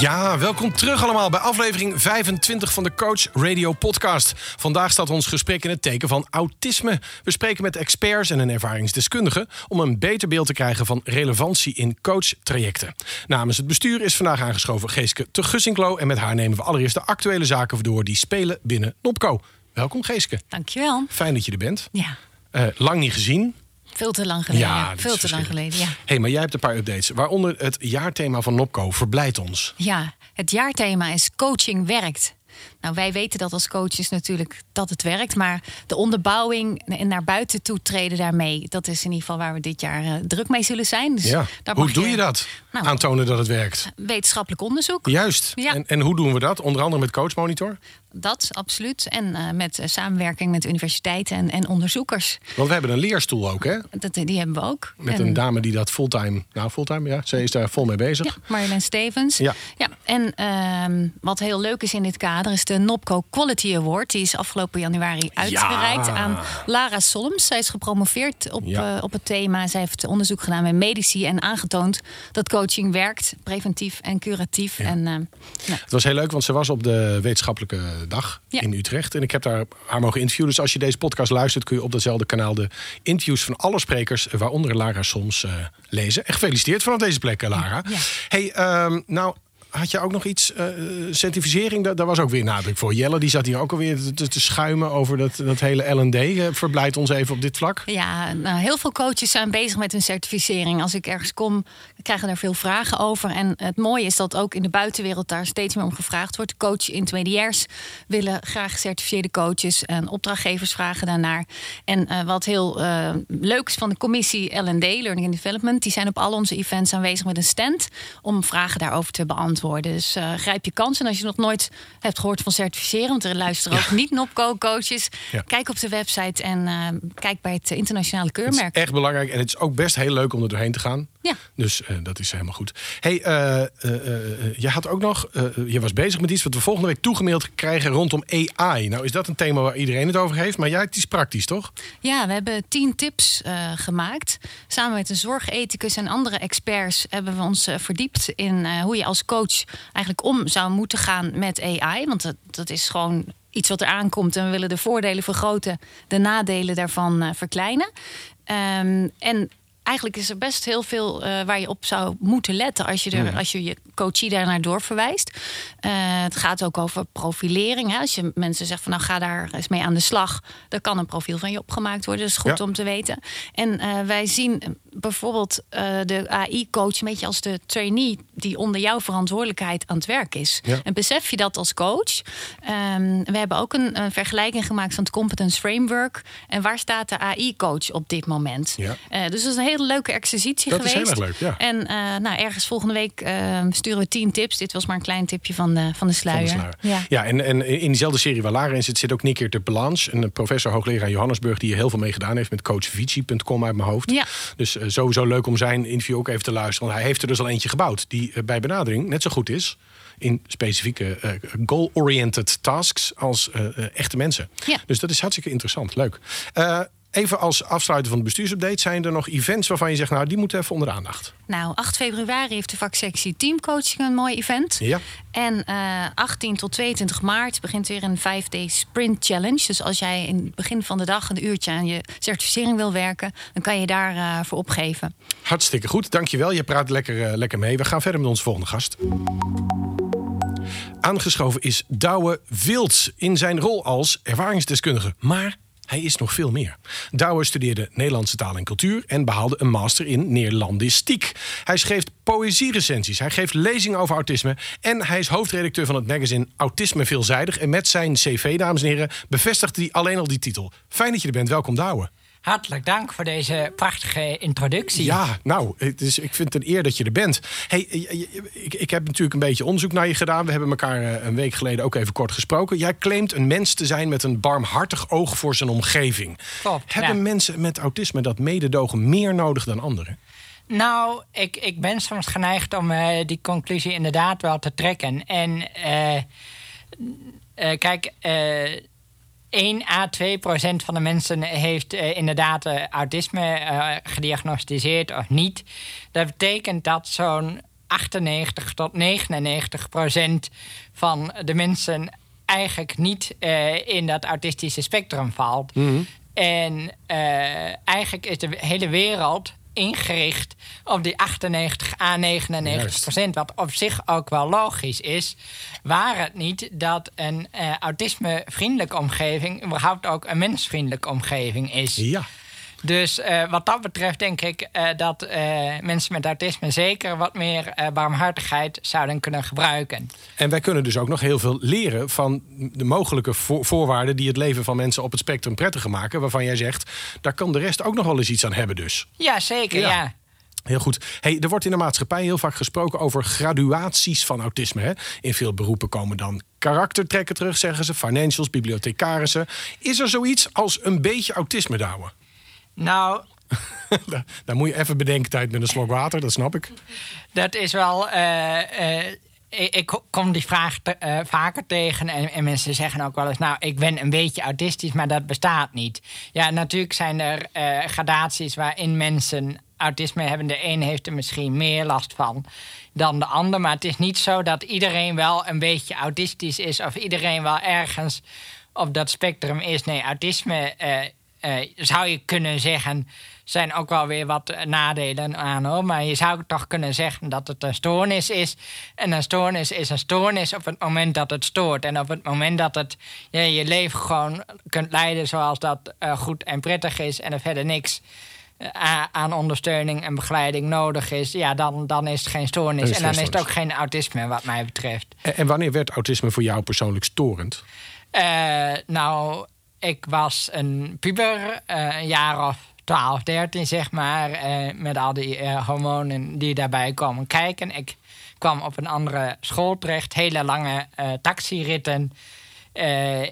Ja, welkom terug allemaal bij aflevering 25 van de Coach Radio Podcast. Vandaag staat ons gesprek in het teken van autisme. We spreken met experts en een ervaringsdeskundige om een beter beeld te krijgen van relevantie in coachtrajecten. Namens het bestuur is vandaag aangeschoven Geeske te Gussinklo en met haar nemen we allereerst de actuele zaken door die spelen binnen Nopco. Welkom Geeske. Dankjewel. Fijn dat je er bent. Ja, Eh, lang niet gezien. Veel te lang geleden. Ja, veel te lang geleden, ja. hey, maar jij hebt een paar updates. Waaronder het jaarthema van Nopco verblijdt ons. Ja, het jaarthema is coaching werkt. Nou, wij weten dat als coaches natuurlijk dat het werkt. Maar de onderbouwing en naar buiten toe treden daarmee... dat is in ieder geval waar we dit jaar eh, druk mee zullen zijn. Dus Ja. Hoe doe je dat? Nou, Aantonen dat het werkt. Wetenschappelijk onderzoek, Juist. Ja. En, en hoe doen we dat? Onder andere met Coachmonitor. dat absoluut. En eh, met eh, samenwerking met universiteiten en, en onderzoekers. Want we hebben een leerstoel ook, hè? Dat, die hebben we ook. Met En- een dame die dat fulltime... Nou, fulltime, ja. Ze is daar vol mee bezig. Ja, Marjolein Stevens. Ja. ja en ehm, wat heel leuk is in dit kader is de Nopco Quality Award. Die is afgelopen januari uitgereikt aan Lara Solms. Zij is gepromoveerd op, Ja. eh, op het thema. Zij heeft onderzoek gedaan met medici en aangetoond dat coaching werkt, preventief en curatief. En, eh, nou, Het was heel leuk, want ze was op de wetenschappelijke dag in Utrecht. En ik heb daar haar mogen interviewen. Dus als je deze podcast luistert, kun je op datzelfde kanaal de interviews van alle sprekers, eh, waaronder Lara soms, eh, lezen. En gefeliciteerd vanaf deze plek, Lara. Hey, ehm, nou. Had je ook nog iets, eh, certificering? Daar, was ook weer nadruk voor. Jelle die zat hier ook alweer te, te, schuimen over dat, dat hele L&D. Eh, Verblijdt ons even op dit vlak. Ja, nou, heel veel coaches zijn bezig met hun certificering. Als ik ergens kom, krijgen daar veel vragen over. En het mooie is dat ook in de buitenwereld daar steeds meer om gevraagd wordt. Coach intermediairs willen graag gecertificeerde coaches. En opdrachtgevers vragen daarnaar. En eh, wat heel eh, leuk is van de commissie L&D, Learning and Development... die zijn op al onze events aanwezig met een stand... om vragen daarover te beantwoorden. Dus eh, grijp je kans. En als je nog nooit hebt gehoord van certificeren... want er luisteren ook niet NOPCO-coaches... Ja. kijk op de website en eh, kijk bij het internationale Het is keurmerk. echt belangrijk en het is ook best heel leuk om er doorheen te gaan. Ja. Dus eh, dat is helemaal goed. Hey, eh, eh, je had ook nog, je was bezig met iets wat we volgende week toegemaild krijgen rondom AI. Nou is dat een thema waar iedereen het over heeft, maar jij het is praktisch, toch? Ja, we hebben tien tips gemaakt. Samen met een zorgethicus en andere experts hebben we ons verdiept in hoe je als coach eigenlijk om zou moeten gaan met AI. Want dat, dat is gewoon iets wat er aankomt en we willen de voordelen vergroten, de nadelen daarvan verkleinen. Ehm, en eigenlijk is er best heel veel eh, waar je op zou moeten letten als je, er, als je je coachie daarnaar doorverwijst. Eh, het gaat ook over profilering. Hè. Als je mensen zegt van nou ga daar eens mee aan de slag, dan kan een profiel van je opgemaakt worden. Dat is goed Ja. om te weten. En eh, wij zien bijvoorbeeld de AI-coach een beetje als de trainee die onder jouw verantwoordelijkheid aan het werk is. Ja. En besef je dat als coach? Ehm, we hebben ook een, een vergelijking gemaakt van het Competence Framework. En waar staat de AI-coach op dit moment? Dus dat is een hele leuke exercitie Dat is geweest. heel erg leuk, ja. En eh, nou, ergens volgende week eh, sturen we tien tips. Dit was maar een klein tipje van de, van de Van sluier. de sluier. Ja. Ja, en, en in diezelfde serie waar Lara in zit, zit ook Nick de Belange. Een professor hoogleraar Johannesburg die hier heel veel mee gedaan heeft met coachvici.com uit mijn hoofd. Ja. Dus eh, sowieso leuk om zijn interview ook even te luisteren. Want hij heeft er dus al eentje gebouwd die bij benadering net zo goed is in specifieke goal-oriented tasks als echte mensen. Ja. Dus dat is hartstikke interessant. Leuk. Eh, even als afsluiter van de bestuursupdate. Zijn er nog events waarvan je zegt, nou die moeten even onder de aandacht? Nou, 8 februari heeft de vaksectie Teamcoaching een mooi event. Ja. En eh 18 tot 22 maart begint weer een 5-day sprint challenge. Dus als jij in het begin van de dag een uurtje aan je certificering wil werken, dan kan je daarvoor voor voor opgeven. Hartstikke goed, dankjewel. Je praat lekker, eh, lekker mee. We gaan verder met onze volgende gast. Aangeschoven is Douwe Wilds in zijn rol als ervaringsdeskundige. Maar hij is nog veel meer. Douwe studeerde Nederlandse taal en cultuur en behaalde een master in Neerlandistiek. Hij schreef poëzierecensies, hij geeft lezingen over autisme en hij is hoofdredacteur van het magazine Autisme Veelzijdig. En met zijn cv, dames en heren, bevestigt hij alleen al die titel. Fijn dat je er bent. Welkom, Douwe. Hartelijk dank voor deze prachtige introductie. Ja, nou, het is, ik vind het een eer dat je er bent. Hey, ik, ik heb natuurlijk een beetje onderzoek naar je gedaan. We hebben elkaar eh, een week geleden ook even kort gesproken. Jij claimt een mens te zijn met een barmhartig oog voor zijn omgeving. Klopt, Hebben ja. mensen met autisme dat mededogen meer nodig dan anderen? Nou, ik, ik ben soms geneigd om eh, die conclusie inderdaad wel te trekken. En eh, eh, kijk, eh 1 à 2 procent van de mensen heeft eh, inderdaad eh, autisme eh, gediagnosticeerd of niet. Dat betekent dat zo'n 98 tot 99 procent van de mensen eigenlijk niet in dat autistische spectrum valt. En eh, eigenlijk is de hele wereld ingericht op die 98 à 99 Juist. procent. Wat op zich ook wel logisch is. Waar het niet dat een eh, autisme-vriendelijke omgeving... überhaupt ook een mensvriendelijke omgeving is. Ja. Dus eh, wat dat betreft denk ik eh, dat eh, mensen met autisme... zeker wat meer barmhartigheid zouden kunnen gebruiken. En wij kunnen dus ook nog heel veel leren van de mogelijke vo- voorwaarden die het leven van mensen op het spectrum prettiger maken. Waarvan jij zegt, daar kan de rest ook nog wel eens iets aan hebben dus. Ja, zeker, Ja. ja. Heel goed. Hey, er wordt in de maatschappij heel vaak gesproken over graduaties van autisme. Hè? In veel beroepen komen dan karaktertrekken terug, zeggen ze. Financials, bibliothecarissen. Is er zoiets als een beetje autisme, Douwe? Nou, daar, daar moet je even bedenktijd met een slok water, dat snap ik. Dat is wel. eh, eh, ik, kom die vraag te- eh, vaker tegen. En, en mensen zeggen ook wel eens: Nou, ik ben een beetje autistisch, maar dat bestaat niet. Ja, natuurlijk zijn er gradaties waarin mensen autisme hebben. De een heeft er misschien meer last van dan de ander. Maar het is niet zo dat iedereen wel een beetje autistisch is. of iedereen wel ergens op dat spectrum is. Nee, autisme. Eh, zou je kunnen zeggen, zijn ook wel weer wat eh, nadelen aan hoor. Maar je zou toch kunnen zeggen dat het een stoornis is. En een stoornis is een stoornis op het moment dat het stoort. En op het moment dat het ja, je leven gewoon kunt leiden zoals dat eh, goed en prettig is. En er verder niks aan ondersteuning en begeleiding nodig is. Ja, dan, dan is het geen stoornis. En dan is het ook geen autisme wat mij betreft. En, en wanneer werd autisme voor jou persoonlijk storend? Nou, ik was een puber, eh, een jaar of 12, 13 zeg maar. eh, met al die eh, hormonen die daarbij komen kijken. Ik kwam op een andere school terecht, hele lange taxiritten.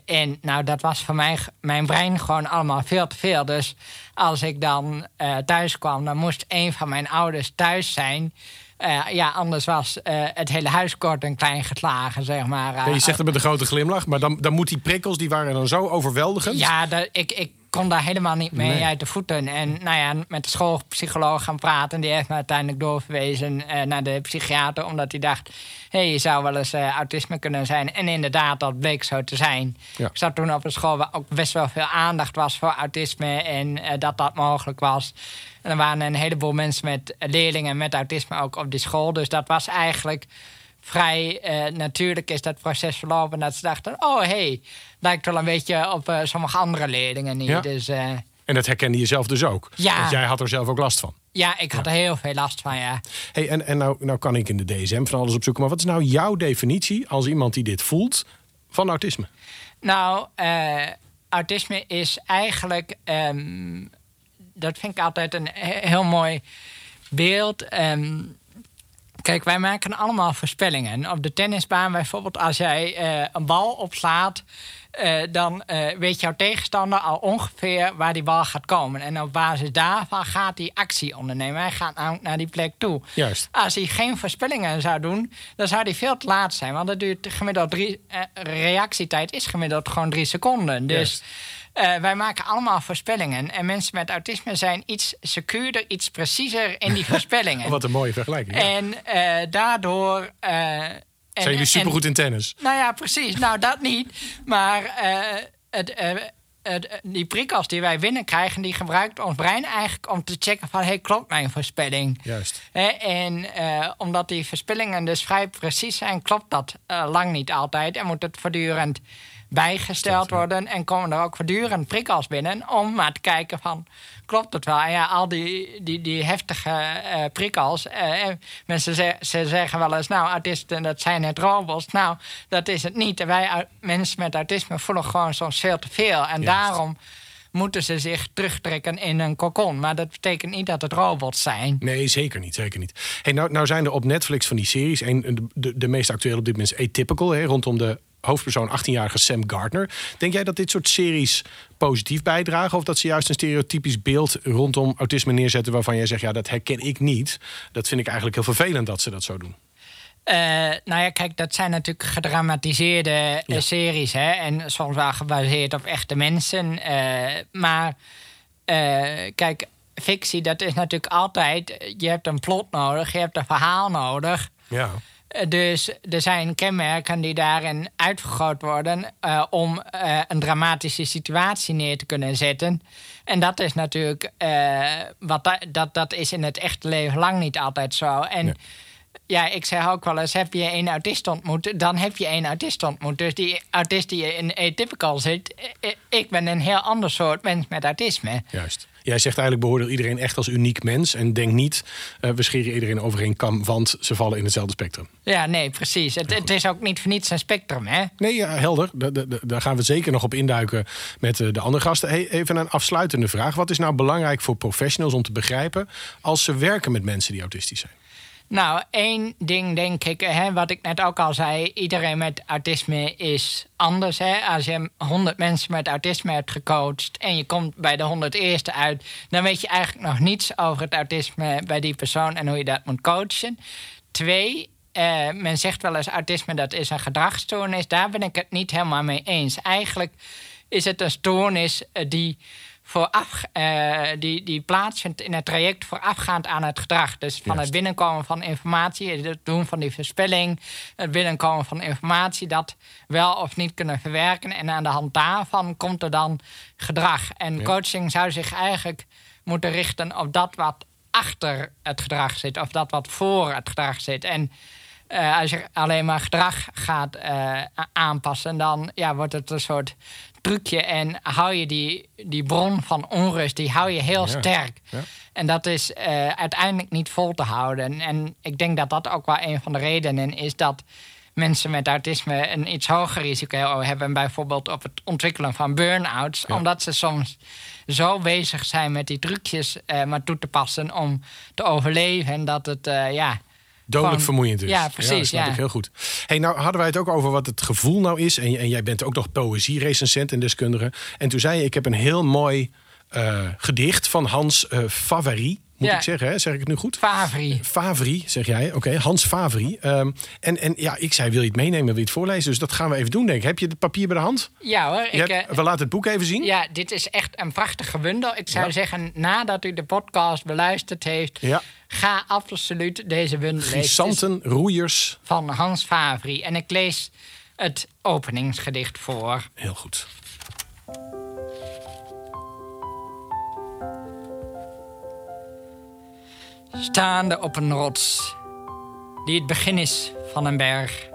En nou, dat was voor mij, mijn brein gewoon allemaal veel te veel. Dus als ik dan eh, thuis kwam, dan moest een van mijn ouders thuis zijn. Eh, ja, anders was eh, het hele huis kort en klein geslagen, zeg maar. Ja, je zegt het met een grote glimlach, maar dan, dan moet die prikkels, die waren dan zo overweldigend. Ja, dat, ik, ik kon daar helemaal niet mee Nee. uit de voeten. En nou ja, met de schoolpsycholoog gaan praten. Die heeft me uiteindelijk doorverwezen eh, naar de psychiater. Omdat hij dacht, hé, hey, je zou wel eens eh, autisme kunnen zijn. En inderdaad, dat bleek zo te zijn. Ja. Ik zat toen op een school waar ook best wel veel aandacht was voor autisme. En eh, dat dat mogelijk was. En er waren een heleboel mensen met leerlingen met autisme ook op die school. Dus dat was eigenlijk vrij eh, natuurlijk is dat proces verlopen. Dat ze dachten, oh hé, hey, lijkt wel een beetje op eh, sommige andere leerlingen hier. Ja. Dus eh, En dat herkende je zelf dus ook. Ja. Want jij had er zelf ook last van. ja, ik had er heel veel last van, ja. Hey, en en nou, nou kan ik in de DSM van alles opzoeken. Maar wat is nou jouw definitie als iemand die dit voelt van autisme? Nou, autisme is eigenlijk. ehm, dat vind ik altijd een he- heel mooi beeld. Ehm, kijk, wij maken allemaal voorspellingen. Op de tennisbaan bijvoorbeeld, als jij eh, een bal opslaat. eh, dan eh, weet jouw tegenstander al ongeveer waar die bal gaat komen. En op basis daarvan gaat hij actie ondernemen. Hij gaat namelijk naar die plek toe. Juist. Als hij geen voorspellingen zou doen, dan zou hij veel te laat zijn. Want dat duurt gemiddeld drie. reactietijd is gemiddeld gewoon drie seconden. Dus Juist. Eh, wij maken allemaal voorspellingen. En mensen met autisme zijn iets secuurder, iets preciezer in die voorspellingen. Wat een mooie vergelijking. Ja. En eh, daardoor. eh, en- Zijn jullie supergoed in tennis? nou ja, precies. Nou, dat niet. Maar het, die prikkels die wij binnenkrijgen, die gebruikt ons brein eigenlijk om te checken van, hey, klopt mijn voorspelling? Juist. En omdat die voorspellingen dus vrij precies zijn, klopt dat lang niet altijd. En moet het voortdurend bijgesteld worden. En komen er ook voortdurend prikkels binnen om maar te kijken van, klopt het wel? En ja, al die, die, die heftige eh, prikkels. eh, en mensen ze, ze zeggen wel eens, nou, autisten, dat zijn het robots. Nou, dat is het niet. Wij, mensen met autisme voelen gewoon soms veel te veel. En Juist. daarom moeten ze zich terugtrekken in een kokon. Maar dat betekent niet dat het robots zijn. Nee, zeker niet. Zeker niet. Hey, nou, nou zijn er op Netflix van die series. Een, de, de, meest actuele op dit moment Atypical. Hè, rondom de hoofdpersoon 18-jarige Sam Gardner. Denk jij dat dit soort series positief bijdragen? Of dat ze juist een stereotypisch beeld rondom autisme neerzetten... waarvan jij zegt, ja, dat herken ik niet. Dat vind ik eigenlijk heel vervelend dat ze dat zo doen. Uh, nou ja, kijk, dat zijn natuurlijk gedramatiseerde eh, series. Hè? En soms wel gebaseerd op echte mensen. Uh, maar kijk, fictie, dat is natuurlijk altijd... Je hebt een plot nodig, je hebt een verhaal nodig. Ja. Dus er zijn kenmerken die daarin uitvergroot worden uh, om uh, een dramatische situatie neer te kunnen zetten. En dat is natuurlijk, uh, wat da dat, dat is in het echte leven lang niet altijd zo. En ja, ik zeg ook wel eens: heb je een autist ontmoet, dan heb je een autist ontmoet. Dus die autist die in atypical zit, ik ben een heel ander soort mens met autisme. Juist. Jij zegt eigenlijk beoordeel iedereen echt als uniek mens. En denk niet, uh, we scheren iedereen over één kam, want ze vallen in hetzelfde spectrum. Ja, nee, precies. Het, het, is ook niet voor niets een spectrum, hè? Nee, ja, helder. Daar gaan we zeker nog op induiken met eh, de andere gasten. Hey, even een afsluitende vraag. Wat is nou belangrijk voor professionals om te begrijpen als ze werken met mensen die autistisch zijn? Nou, één ding denk ik, hè, wat ik net ook al zei: iedereen met autisme is anders. Hè? Als je 100 mensen met autisme hebt gecoacht en je komt bij de 101ste uit, dan weet je eigenlijk nog niets over het autisme bij die persoon en hoe je dat moet coachen. Twee, eh, men zegt wel eens autisme dat is een gedragsstoornis. Daar ben ik het niet helemaal mee eens. Eigenlijk is het een stoornis eh, die vooraf, uh, die, die plaatsvindt in het traject voorafgaand aan het gedrag. Dus van het binnenkomen van informatie, het doen van die voorspelling, het binnenkomen van informatie, dat wel of niet kunnen verwerken. En aan de hand daarvan komt er dan gedrag. En coaching zou zich eigenlijk moeten richten op dat wat achter het gedrag zit, of dat wat voor het gedrag zit. En uh, als je alleen maar gedrag gaat uh, aanpassen, dan ja, wordt het een soort trucje en hou je die, die bron van onrust, die hou je heel sterk. Ja. En dat is uh, uiteindelijk niet vol te houden. En ik denk dat dat ook wel een van de redenen is dat mensen met autisme een iets hoger risico hebben, bijvoorbeeld op het ontwikkelen van burn-outs, omdat ze soms zo bezig zijn met die trucjes uh, maar toe te passen om te overleven. En dat het, uh, ja, Dodelijk vermoeiend is. Ja, precies. Ja, dat snap ik heel goed. Hey, nou hadden wij het ook over wat het gevoel nou is. En, en jij bent ook nog poëzie-recensent en deskundige. En toen zei je, ik heb een heel mooi uh, gedicht van Hans uh, Favary moet ik zeggen. Hè? Zeg ik het nu goed? Favri. Favri, zeg jij. Oké, Hans Favri. Um, en, en ja, ik zei, wil je het meenemen, wil je het voorlezen? Dus dat gaan we even doen, denk ik. Heb je het papier bij de hand? Ja hoor. Ik, hebt, uh, we laten het boek even zien. Ja, dit is echt een prachtige bundel. Ik zou ja. zeggen, nadat u de podcast beluisterd heeft... Ja. ga absoluut deze bundel lezen. Grisanten, roeiers. Van Hans Favri. En ik lees het openingsgedicht voor. Heel goed. Staande op een rots, die het begin is van een berg.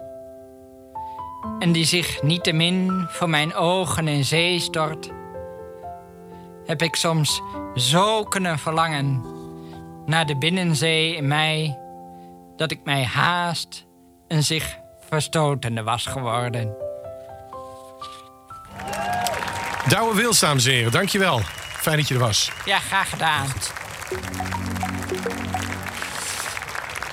En die zich niettemin voor mijn ogen in zee stort, heb ik soms zo kunnen verlangen naar de binnenzee in mij, dat ik mij haast een zich verstotende was geworden. Douwe Wils, dames en heren, dankjewel. Fijn dat je er was. Ja, graag gedaan.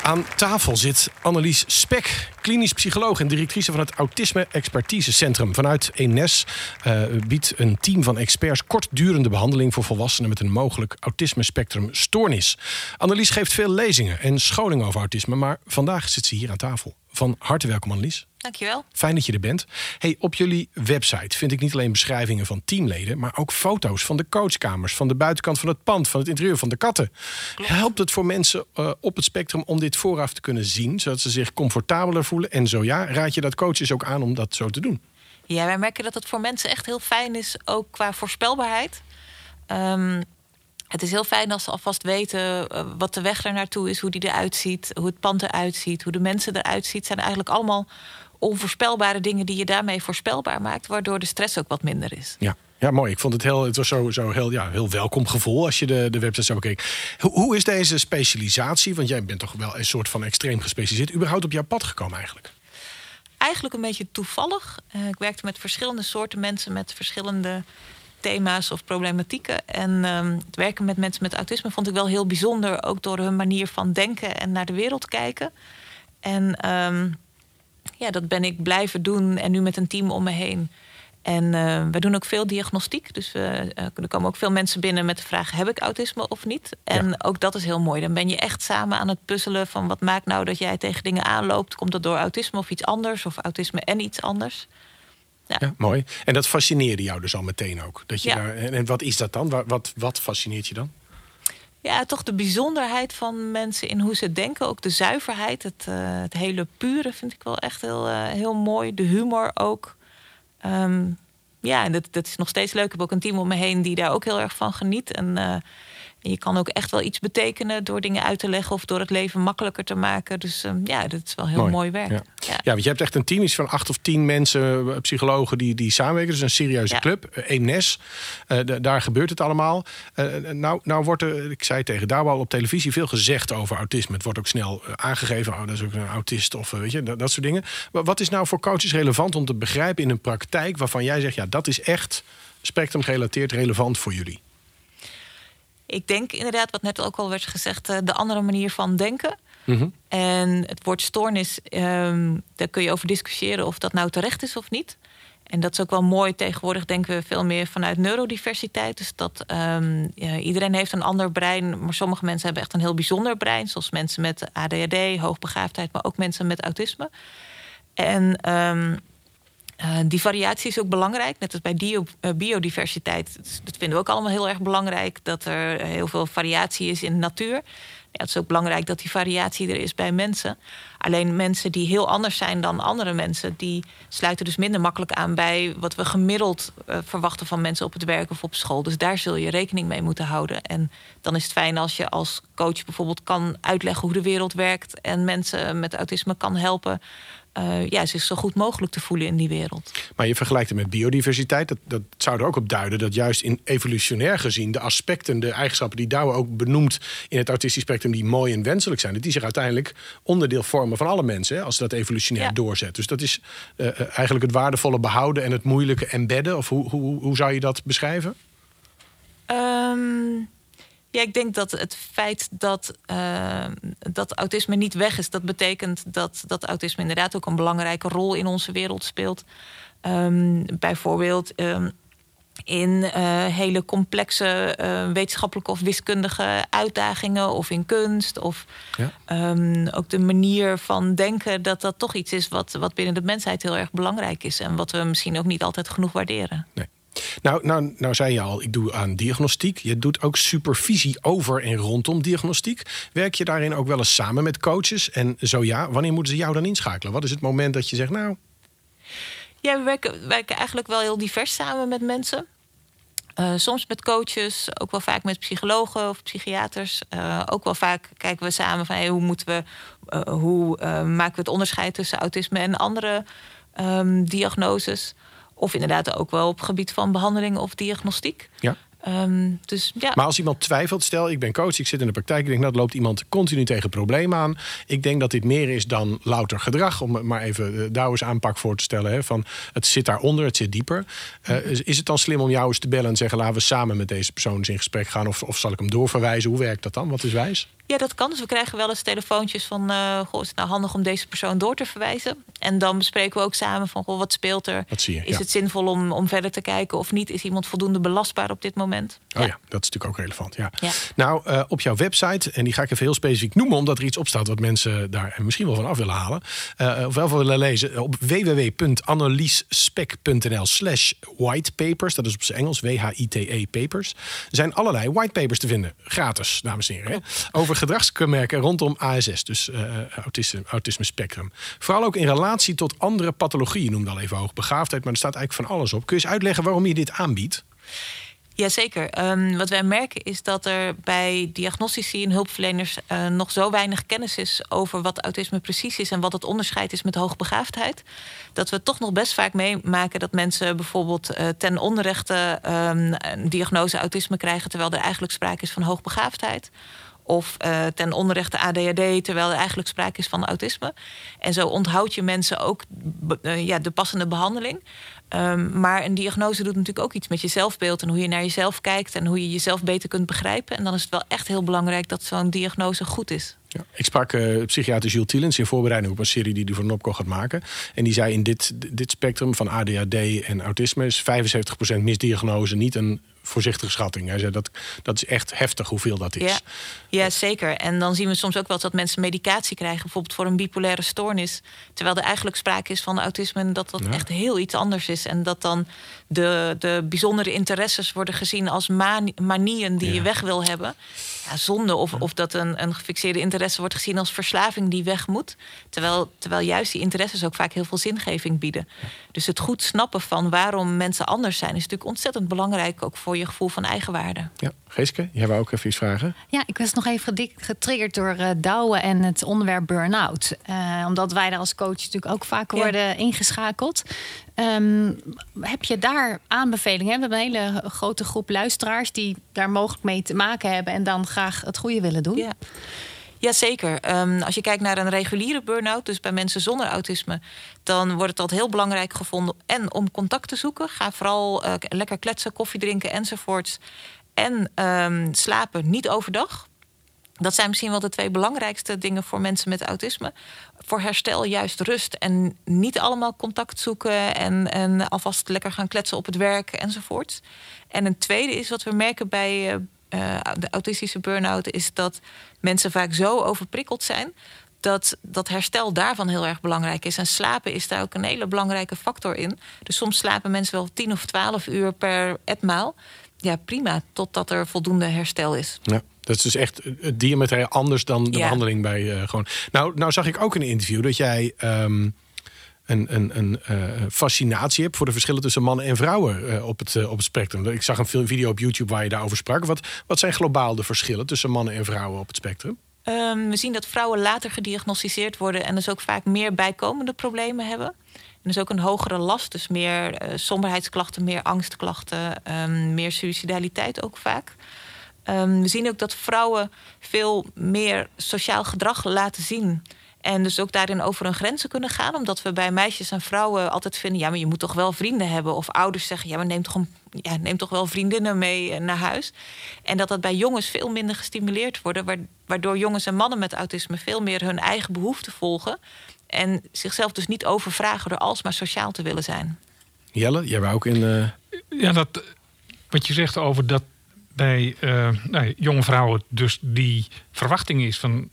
Aan tafel zit Annelies Spek, klinisch psycholoog en directrice van het Autisme Expertisecentrum. Vanuit ENES uh, biedt een team van experts kortdurende behandeling voor volwassenen met een mogelijk autisme-spectrum stoornis. Annelies geeft veel lezingen en scholing over autisme, maar vandaag zit ze hier aan tafel. Van harte welkom, Annelies. Dankjewel. Fijn dat je er bent. Hey, op jullie website vind ik niet alleen beschrijvingen van teamleden, maar ook foto's van de coachkamers, van de buitenkant van het pand, van het interieur, van de katten. Klopt. Helpt het voor mensen uh, op het spectrum om dit vooraf te kunnen zien, zodat ze zich comfortabeler voelen? En zo ja, raad je dat coaches ook aan om dat zo te doen? Ja, wij merken dat het voor mensen echt heel fijn is, ook qua voorspelbaarheid. Um, het is heel fijn als ze alvast weten uh, wat de weg er naartoe is, hoe die eruit ziet, hoe het pand eruit ziet, hoe de mensen eruit ziet. Het zijn eigenlijk allemaal onvoorspelbare dingen die je daarmee voorspelbaar maakt, waardoor de stress ook wat minder is. Ja. Ja, mooi. Ik vond het heel, het was zo, zo heel, ja, heel welkom gevoel als je de, de website zo bekeek. Hoe, hoe is deze specialisatie, want jij bent toch wel een soort van extreem gespecialiseerd, überhaupt op jouw pad gekomen eigenlijk? Eigenlijk een beetje toevallig. Uh, ik werkte met verschillende soorten mensen met verschillende thema's of problematieken. En ehm, het werken met mensen met autisme vond ik wel heel bijzonder. Ook door hun manier van denken en naar de wereld kijken. En ehm, ja, dat ben ik blijven doen. En nu met een team om me heen. En uh, we doen ook veel diagnostiek. Dus uh, er komen ook veel mensen binnen met de vraag: heb ik autisme of niet? En ook dat is heel mooi. Dan ben je echt samen aan het puzzelen van wat maakt nou dat jij tegen dingen aanloopt. Komt dat door autisme of iets anders? Of autisme en iets anders? Ja. ja mooi. En dat fascineerde jou dus al meteen ook. Dat je daar, en wat is dat dan? Wat, wat fascineert je dan? Ja, toch de bijzonderheid van mensen in hoe ze denken. Ook de zuiverheid, het, het hele pure vind ik wel echt heel, heel mooi. De humor ook. Um, ja, en dat, dat is nog steeds leuk. Ik heb ook een team om me heen die daar ook heel erg van geniet. En uh, en je kan ook echt wel iets betekenen door dingen uit te leggen of door het leven makkelijker te maken. Dus ehm, ja, dat is wel heel mooi, werk. Ja. Ja. want je hebt echt een team van acht of tien mensen, eh, psychologen die, die samenwerken. Dus een serieuze club. Eemnes, uh, daar gebeurt het allemaal. Uh, nou, nou wordt er, ik zei tegen daar al op televisie veel gezegd over autisme. Het wordt ook snel aangegeven, oh, dat is ook een autist of weet je, dat, dat soort dingen. Maar wat is nou voor coaches relevant om te begrijpen in een praktijk waarvan jij zegt, ja, dat is echt spectrum gerelateerd relevant voor jullie? Ik denk inderdaad, wat net ook al werd gezegd, eh, de andere manier van denken. Mhm. En het woord stoornis, um, daar kun je over discussiëren of dat nou terecht is of niet. En dat is ook wel mooi. Tegenwoordig denken we veel meer vanuit neurodiversiteit. Dus dat um, ja, iedereen heeft een ander brein. Maar sommige mensen hebben echt een heel bijzonder brein. Zoals mensen met ADHD, hoogbegaafdheid, maar ook mensen met autisme. En um, uh, die variatie is ook belangrijk, net als bij uh, biodiversiteit. Dat vinden we ook allemaal heel erg belangrijk, dat er heel veel variatie is in de natuur. Het is ook belangrijk dat die variatie er is bij mensen. Alleen mensen die heel anders zijn dan andere mensen, die sluiten dus minder makkelijk aan bij wat we gemiddeld verwachten van mensen op het werk of op school. Dus daar zul je rekening mee moeten houden. En dan is het fijn als je als coach bijvoorbeeld kan uitleggen hoe de wereld werkt en mensen met autisme kan helpen uh, ja, zich zo goed mogelijk te voelen in die wereld. Maar je vergelijkt het met biodiversiteit. Dat, dat zou er ook op duiden dat juist in evolutionair gezien de aspecten, de eigenschappen die Douwe ook benoemt in het autistisch spectrum, die mooi en wenselijk zijn, dat die zich uiteindelijk onderdeel vormen van alle mensen, hè, als ze dat evolutionair doorzet. Dus dat is uh, eigenlijk het waardevolle behouden en het moeilijke embedden. Of hoe, hoe, hoe zou je dat beschrijven? Um... Ja, ik denk dat het feit dat, uh, dat autisme niet weg is, dat betekent dat, dat autisme inderdaad ook een belangrijke rol in onze wereld speelt. Um, bijvoorbeeld um, in uh, hele complexe uh, wetenschappelijke of wiskundige uitdagingen of in kunst. Of ja. ook de manier van denken dat dat toch iets is wat, wat binnen de mensheid heel erg belangrijk is. En wat we misschien ook niet altijd genoeg waarderen. Nee. Nou, nou, nou zei je al, ik doe aan diagnostiek. Je doet ook supervisie over en rondom diagnostiek. Werk je daarin ook wel eens samen met coaches? En zo ja, wanneer moeten ze jou dan inschakelen? Wat is het moment dat je zegt, nou... Ja, we werken, werken eigenlijk wel heel divers samen met mensen. Uh, soms met coaches, ook wel vaak met psychologen of psychiaters. Uh, ook wel vaak kijken we samen van hoe moeten we, uh, hoe maken we het onderscheid tussen autisme en andere um, diagnoses. Of inderdaad ook wel op gebied van behandeling of diagnostiek. Ja. Um, dus, ja. Maar als iemand twijfelt, stel ik ben coach, ik zit in de praktijk, ik denk dat nou, loopt iemand continu tegen problemen aan. Ik denk dat dit meer is dan louter gedrag, om maar even de Douwes aanpak voor te stellen. Hè, van het zit daaronder, het zit dieper. Uh, is het dan slim om jou eens te bellen en zeggen laten we samen met deze persoon eens in gesprek gaan? Of, of zal ik hem doorverwijzen? Hoe werkt dat dan? Wat is wijs? Ja, dat kan. Dus we krijgen wel eens telefoontjes van... Uh, goh, is het nou handig om deze persoon door te verwijzen? En dan bespreken we ook samen van... Goh, wat speelt er? Wat zie je? Is het zinvol om, om verder te kijken of niet? Is iemand voldoende belastbaar op dit moment? Oh ja, dat is natuurlijk ook relevant. Ja. ja. Nou, uh, op jouw website, en die ga ik even heel specifiek noemen... omdat er iets op staat wat mensen daar misschien wel van af willen halen... Uh, of wel van willen lezen. Op www.anneliespec.nl slash whitepapers. Dat is op zijn Engels, W-H-I-T-E papers. Er zijn allerlei whitepapers te vinden. Gratis, dames en heren. Hè? Over gedragskenmerken rondom ASS, dus uh, autisme, autisme spectrum. Vooral ook in relatie tot andere pathologieën. Je noemde al even hoogbegaafdheid, maar er staat eigenlijk van alles op. Kun je eens uitleggen waarom je dit aanbiedt? Jazeker. Um, wat wij merken is dat er bij diagnostici en hulpverleners uh, nog zo weinig kennis is over wat autisme precies is en wat het onderscheid is met hoogbegaafdheid. Dat we toch nog best vaak meemaken dat mensen bijvoorbeeld ten onrechte um, een diagnose autisme krijgen, terwijl er eigenlijk sprake is van hoogbegaafdheid. Of uh, ten onrechte ADHD, terwijl er eigenlijk sprake is van autisme. En zo onthoud je mensen ook uh, ja, de passende behandeling. Ehm, maar een diagnose doet natuurlijk ook iets met je zelfbeeld en hoe je naar jezelf kijkt en hoe je jezelf beter kunt begrijpen. En dan is het wel echt heel belangrijk dat zo'n diagnose goed is. Ja, ik sprak uh, psychiater Jules Tillens in voorbereiding op een serie die hij voor Nopco gaat maken. En die zei in dit, dit spectrum van ADHD en autisme is 75% misdiagnose niet een voorzichtige schatting. Hij zei dat, dat is echt heftig hoeveel dat is. Ja, ja, zeker. En dan zien we soms ook wel dat mensen medicatie krijgen, bijvoorbeeld voor een bipolaire stoornis. Terwijl er eigenlijk sprake is van autisme en dat dat echt heel iets anders is. En dat dan de, de bijzondere interesses worden gezien als manieën die je weg wil hebben. Ja, zonde. Of, of dat een, een gefixeerde interesse wordt gezien als verslaving die weg moet. Terwijl, terwijl juist die interesses ook vaak heel veel zingeving bieden. Dus het goed snappen van waarom mensen anders zijn, is natuurlijk ontzettend belangrijk ook voor je gevoel van eigenwaarde. Ja, Geeske, jij wou ook even iets vragen? Ja, ik was nog even getriggerd door uh, Douwen en het onderwerp burn-out. Uh, omdat wij daar als coach natuurlijk ook vaak worden ingeschakeld. Um, heb je daar aanbevelingen? We hebben een hele grote groep luisteraars die daar mogelijk mee te maken hebben en dan graag het goede willen doen. Ja. Jazeker. Um, als je kijkt naar een reguliere burn-out, dus bij mensen zonder autisme, dan wordt het altijd heel belangrijk gevonden en om contact te zoeken. Ga vooral uh, lekker kletsen, koffie drinken enzovoorts. En um, slapen niet overdag. Dat zijn misschien wel de twee belangrijkste dingen voor mensen met autisme. Voor herstel juist rust en niet allemaal contact zoeken en, en alvast lekker gaan kletsen op het werk enzovoort. En een tweede is wat we merken bij uh, de autistische burn-out, is dat mensen vaak zo overprikkeld zijn dat, dat herstel daarvan heel erg belangrijk is. En slapen is daar ook een hele belangrijke factor in. Dus soms slapen mensen wel 10 of 12 uur per etmaal. Ja, prima, totdat er voldoende herstel is. Ja. Dat is dus echt diametraal anders dan de behandeling bij uh, gewoon. Nou, nou zag ik ook in een interview dat jij um, een, een, uh, fascinatie hebt voor de verschillen tussen mannen en vrouwen uh, op, het, op het spectrum. Ik zag een video op YouTube waar je daarover sprak. Wat, wat zijn globaal de verschillen tussen mannen en vrouwen op het spectrum? Um, we zien dat vrouwen later gediagnosticeerd worden en dus ook vaak meer bijkomende problemen hebben. En dus ook een hogere last, dus meer somberheidsklachten, meer angstklachten, um, meer suicidaliteit ook vaak. Um, we zien ook dat vrouwen veel meer sociaal gedrag laten zien. En dus ook daarin over hun grenzen kunnen gaan. Omdat we bij meisjes en vrouwen altijd vinden... ja, maar je moet toch wel vrienden hebben. Of ouders zeggen, ja, maar neem toch, een, ja, neem toch wel vriendinnen mee eh, naar huis. En dat dat bij jongens veel minder gestimuleerd wordt. Waardoor jongens en mannen met autisme veel meer hun eigen behoeften volgen. En zichzelf dus niet overvragen door alsmaar sociaal te willen zijn. Jelle, jij wou ook in... Uh... Ja, dat, wat je zegt over dat bij uh, nou, jonge vrouwen dus die verwachting is van...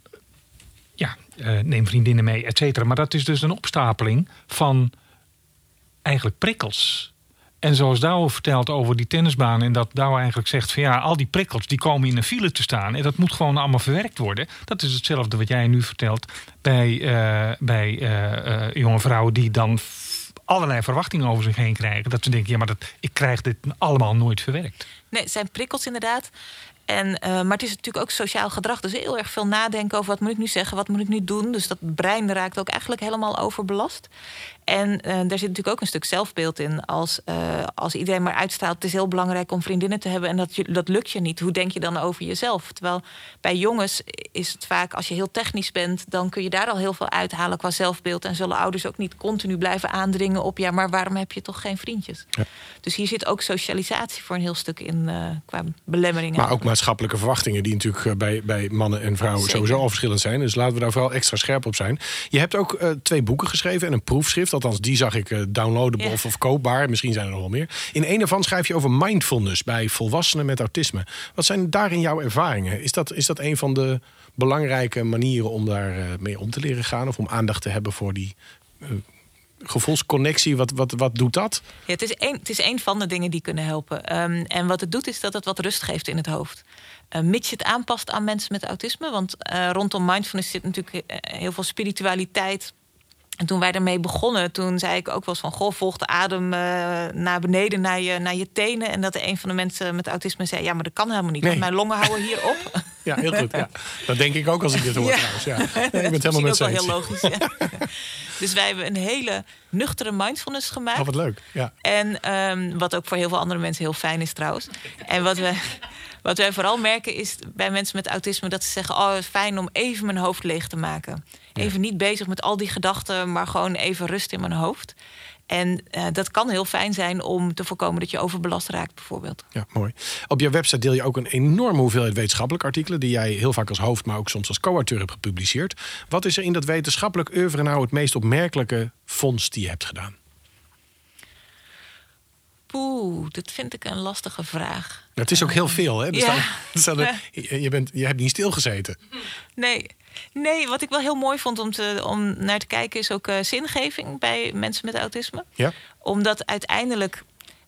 uh, neem vriendinnen mee, et cetera. Maar dat is dus een opstapeling van eigenlijk prikkels. En zoals Douwe vertelt over die tennisbaan... en dat Douwe eigenlijk zegt van ja, al die prikkels... die komen in een file te staan en dat moet gewoon allemaal verwerkt worden. Dat is hetzelfde wat jij nu vertelt bij, uh, bij jonge vrouwen... die dan allerlei verwachtingen over zich heen krijgen. Dat ze denken, ja, maar dat, ik krijg dit allemaal nooit verwerkt. Nee, het zijn prikkels inderdaad. En, uh, maar het is natuurlijk ook sociaal gedrag. Dus heel erg veel nadenken over wat moet ik nu zeggen, wat moet ik nu doen. Dus dat brein raakt ook eigenlijk helemaal overbelast. En uh, daar zit natuurlijk ook een stuk zelfbeeld in. Als, uh, als iedereen maar uitstaat, het is heel belangrijk om vriendinnen te hebben... en dat, dat lukt je niet. Hoe denk je dan over jezelf? Terwijl bij jongens is het vaak, als je heel technisch bent... dan kun je daar al heel veel uithalen qua zelfbeeld. En zullen ouders ook niet continu blijven aandringen op... ja, maar waarom heb je toch geen vriendjes? Ja. Dus hier zit ook socialisatie voor een heel stuk in uh, qua belemmeringen. Maar ook maatschappelijke verwachtingen... die natuurlijk bij, bij mannen en vrouwen Zeker. sowieso al verschillend zijn. Dus laten we daar vooral extra scherp op zijn. Je hebt ook twee boeken geschreven en een proefschrift Althans, die zag ik uh, downloadable ja. of koopbaar. Misschien zijn er nog wel meer. In een ervan schrijf je over mindfulness bij volwassenen met autisme. Wat zijn daarin jouw ervaringen? Is dat, is dat een van de belangrijke manieren om daar uh, mee om te leren gaan? Of om aandacht te hebben voor die uh, gevoelsconnectie, wat, wat, wat doet dat? Ja, het, is een, het is een van de dingen die kunnen helpen. Um, en wat het doet, is dat het wat rust geeft in het hoofd. Uh, mits je het aanpast aan mensen met autisme. Want uh, rondom mindfulness zit natuurlijk heel veel spiritualiteit, en toen wij ermee begonnen, toen zei ik ook wel eens van... goh, volg de adem uh, naar beneden, naar je, naar je tenen. En dat een van de mensen met autisme zei... ja, maar dat kan helemaal niet, nee. want mijn longen houden hier op. Ja, heel goed. Ja. Dat denk ik ook als ik dit hoor ja. trouwens. Ja. Nee, ik ben het helemaal met ook wel heel logisch. Ja. dus wij hebben een hele nuchtere mindfulness gemaakt. Oh, wat leuk. Ja. En um, wat ook voor heel veel andere mensen heel fijn is trouwens. En wat we... Wat wij vooral merken is bij mensen met autisme dat ze zeggen: Oh, het is fijn om even mijn hoofd leeg te maken. Even niet bezig met al die gedachten, maar gewoon even rust in mijn hoofd. En eh, dat kan heel fijn zijn om te voorkomen dat je overbelast raakt, bijvoorbeeld. Ja, mooi. Op jouw website deel je ook een enorme hoeveelheid wetenschappelijke artikelen... die jij heel vaak als hoofd, maar ook soms als co-auteur hebt gepubliceerd. Wat is er in dat wetenschappelijk oeuvre nou het meest opmerkelijke fonds die je hebt gedaan? Poeh, dat vind ik een lastige vraag. Het is ook heel veel, hè? Ja. je, bent, je hebt niet stilgezeten. Nee. Nee, wat ik wel heel mooi vond om, te, om naar te kijken is ook eh, zingeving bij mensen met autisme. Ja? Omdat uiteindelijk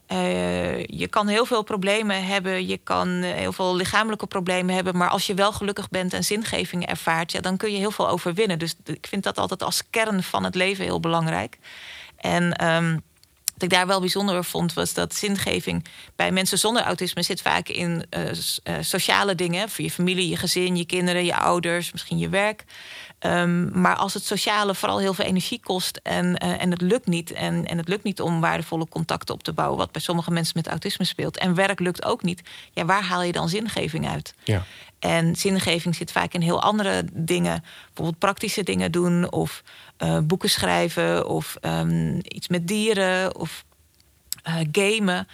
eh, je kan heel veel problemen hebben, je kan eh, heel veel lichamelijke problemen hebben, maar als je wel gelukkig bent en zingeving ervaart, ja, dan kun je heel veel overwinnen. Dus ik vind dat altijd als kern van het leven heel belangrijk. En ehm, wat ik daar wel bijzonder vond, was dat zingeving bij mensen zonder autisme zit vaak in eh, eh, sociale dingen. Voor je familie, je gezin, je kinderen, je ouders, misschien je werk. Ehm, maar als het sociale vooral heel veel energie kost en, eh, en het lukt niet. En, en het lukt niet om waardevolle contacten op te bouwen, wat bij sommige mensen met autisme speelt. En werk lukt ook niet. Ja, waar haal je dan zingeving uit? Ja. En zingeving zit vaak in heel andere dingen. Bijvoorbeeld praktische dingen doen, of eh, boeken schrijven, of ehm, iets met dieren, of eh, gamen.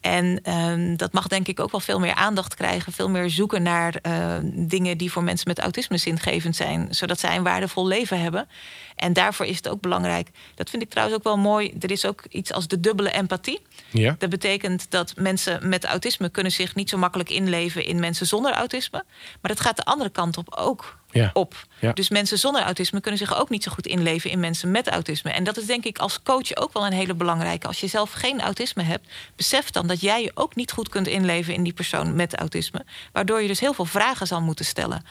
En ehm, dat mag denk ik ook wel veel meer aandacht krijgen. Veel meer zoeken naar eh, dingen die voor mensen met autisme zingevend zijn. Zodat zij een waardevol leven hebben. En daarvoor is het ook belangrijk. Dat vind ik trouwens ook wel mooi. Er is ook iets als de dubbele empathie. Ja? Dat betekent dat mensen met autisme kunnen zich niet zo makkelijk inleven in mensen zonder autisme. Maar dat gaat de andere kant op ook Ja. op. Ja. Dus mensen zonder autisme kunnen zich ook niet zo goed inleven in mensen met autisme. En dat is denk ik als coach ook wel een hele belangrijke. Als je zelf geen autisme hebt, besef dan dat jij je ook niet goed kunt inleven in die persoon met autisme. Waardoor je dus heel veel vragen zal moeten stellen.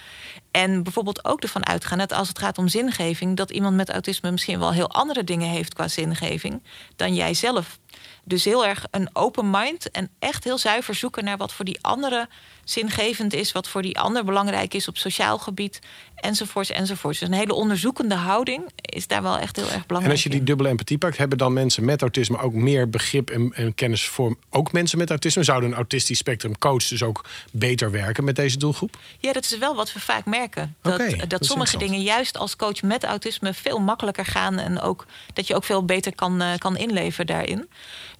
En bijvoorbeeld ook ervan uitgaan dat als het gaat om zingeving, dat iemand met autisme misschien wel heel andere dingen heeft qua zingeving dan jij zelf. Dus heel erg een open mind en echt heel zuiver zoeken naar wat voor die andere zingevend is, wat voor die ander belangrijk is op sociaal gebied, enzovoorts, enzovoorts. Dus een hele onderzoekende houding is daar wel echt heel erg belangrijk. En als je die dubbele empathie pakt, hebben dan mensen met autisme ook meer begrip en, en kennis voor ook mensen met autisme? Zouden een autistisch spectrum coach dus ook beter werken met deze doelgroep? Ja, dat is wel wat we vaak merken. Dat, dat, dat sommige dingen juist als coach met autisme veel makkelijker gaan. En ook dat je ook veel beter kan, eh, kan inleven daarin.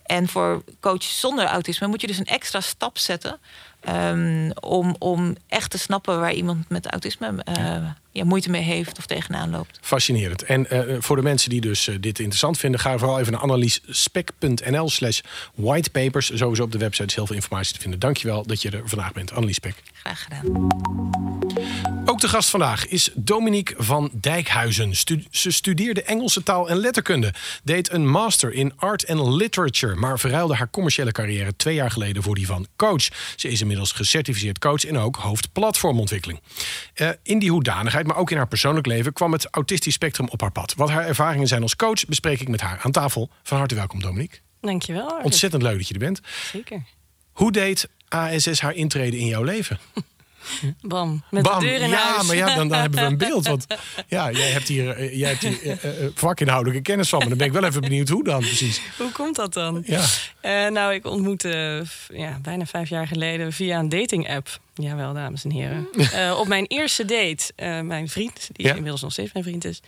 En voor coach zonder autisme moet je dus een extra stap zetten. ehm, om, om echt te snappen waar iemand met autisme eh, ja, moeite mee heeft of tegenaan loopt. Fascinerend. En eh, voor de mensen die dus eh, dit interessant vinden, ga vooral even naar anneliespec.nl slash whitepapers. Sowieso op de website is heel veel informatie te vinden. Dankjewel dat je er vandaag bent, Annelies Spek. Graag gedaan. Ook de gast vandaag is Dominique van Dijkhuizen. Stu- ze studeerde Engelse taal en letterkunde. Deed een master in art and literature. Maar verruilde haar commerciële carrière twee jaar geleden voor die van coach. Ze is inmiddels gecertificeerd coach en ook hoofd platformontwikkeling. Eh, in die hoedanigheid, maar ook in haar persoonlijk leven... kwam het autistisch spectrum op haar pad. Wat haar ervaringen zijn als coach bespreek ik met haar aan tafel. Van harte welkom, Dominique. Dankjewel. Arvid. Ontzettend leuk dat je er bent. Zeker. Hoe deed ASS haar intrede in jouw leven? Bam. Met Bam. de deur in ja, huis. maar ja, dan, dan hebben we een beeld. Want ja, jij hebt hier, eh, jij hebt hier eh, vakinhoudelijke kennis van. Maar dan ben ik wel even benieuwd hoe dan precies. Hoe komt dat dan? Ja. Nou, ik ontmoette ja, bijna vijf jaar geleden via een dating-app. Jawel, dames en heren. Op mijn eerste date, mijn vriend, die Ja. inmiddels nog steeds mijn vriend is.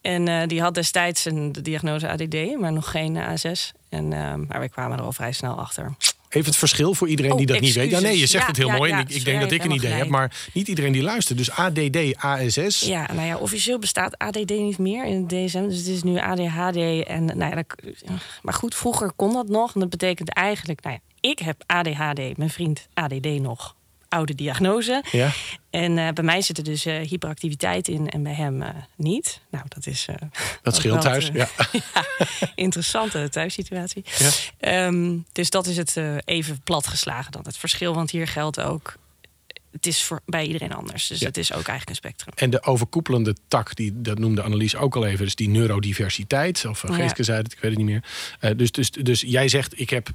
En die had destijds een de diagnose ADD, maar nog geen ASS. En, maar we kwamen er al vrij snel achter. Even het verschil voor iedereen die Oh, dat niet weet. Ja, nee, je zegt Ja, het heel ja, mooi. en ik, ik denk dat ik een idee heb. Maar niet iedereen die luistert. Dus ADD, ASS. Ja, nou ja, officieel bestaat ADD niet meer in het DSM. Dus het is nu ADHD. En, nou ja, dat- maar goed, vroeger kon dat nog. En dat betekent eigenlijk, nou ja, ik heb ADHD, mijn vriend ADD nog. Oude diagnose. Ja. En eh, bij mij zit er dus eh, hyperactiviteit in en bij hem eh, niet. Nou, dat is. Dat scheelt thuis. Ja. interessante thuissituatie. Ja. Ehm, dus dat is het even platgeslagen dan. Het verschil, want hier geldt ook. Het is voor, bij iedereen anders. Dus Ja. het is ook eigenlijk een spectrum. En de overkoepelende tak, die, dat noemde Annelies ook al even. Dus die neurodiversiteit. Of. Geeske zei het, ik weet het niet meer. Dus, dus, dus jij zegt, ik heb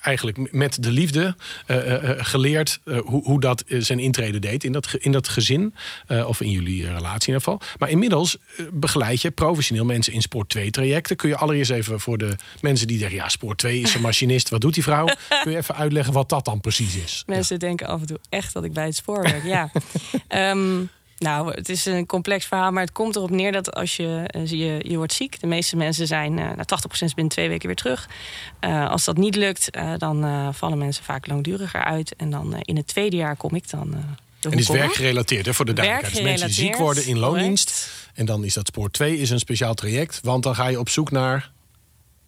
eigenlijk met de liefde eh, eh, eh, geleerd hoe, hoe dat zijn intrede deed in dat, in dat gezin. of in jullie relatie in ieder geval. Maar inmiddels begeleid je professioneel mensen in Sport 2 trajecten. Kun je allereerst even voor de mensen die zeggen... ja, Sport 2 is een machinist, wat doet die vrouw? Kun je even uitleggen wat dat dan precies is? Mensen denken af en toe echt dat ik bij het spoor werk. Ja. Ehm, Nou, het is een complex verhaal, maar het komt erop neer dat als je, eh, je, je wordt ziek, de meeste mensen zijn uh, nou, 80% binnen twee weken weer terug. Uh, als dat niet lukt, uh, dan vallen mensen vaak langduriger uit. En dan in het tweede jaar kom ik dan. en het is werkgerelateerd, hè, voor de duidelijkheid. Dus mensen die ziek worden in loondienst. En dan is dat spoor 2 is een speciaal traject, want dan ga je op zoek naar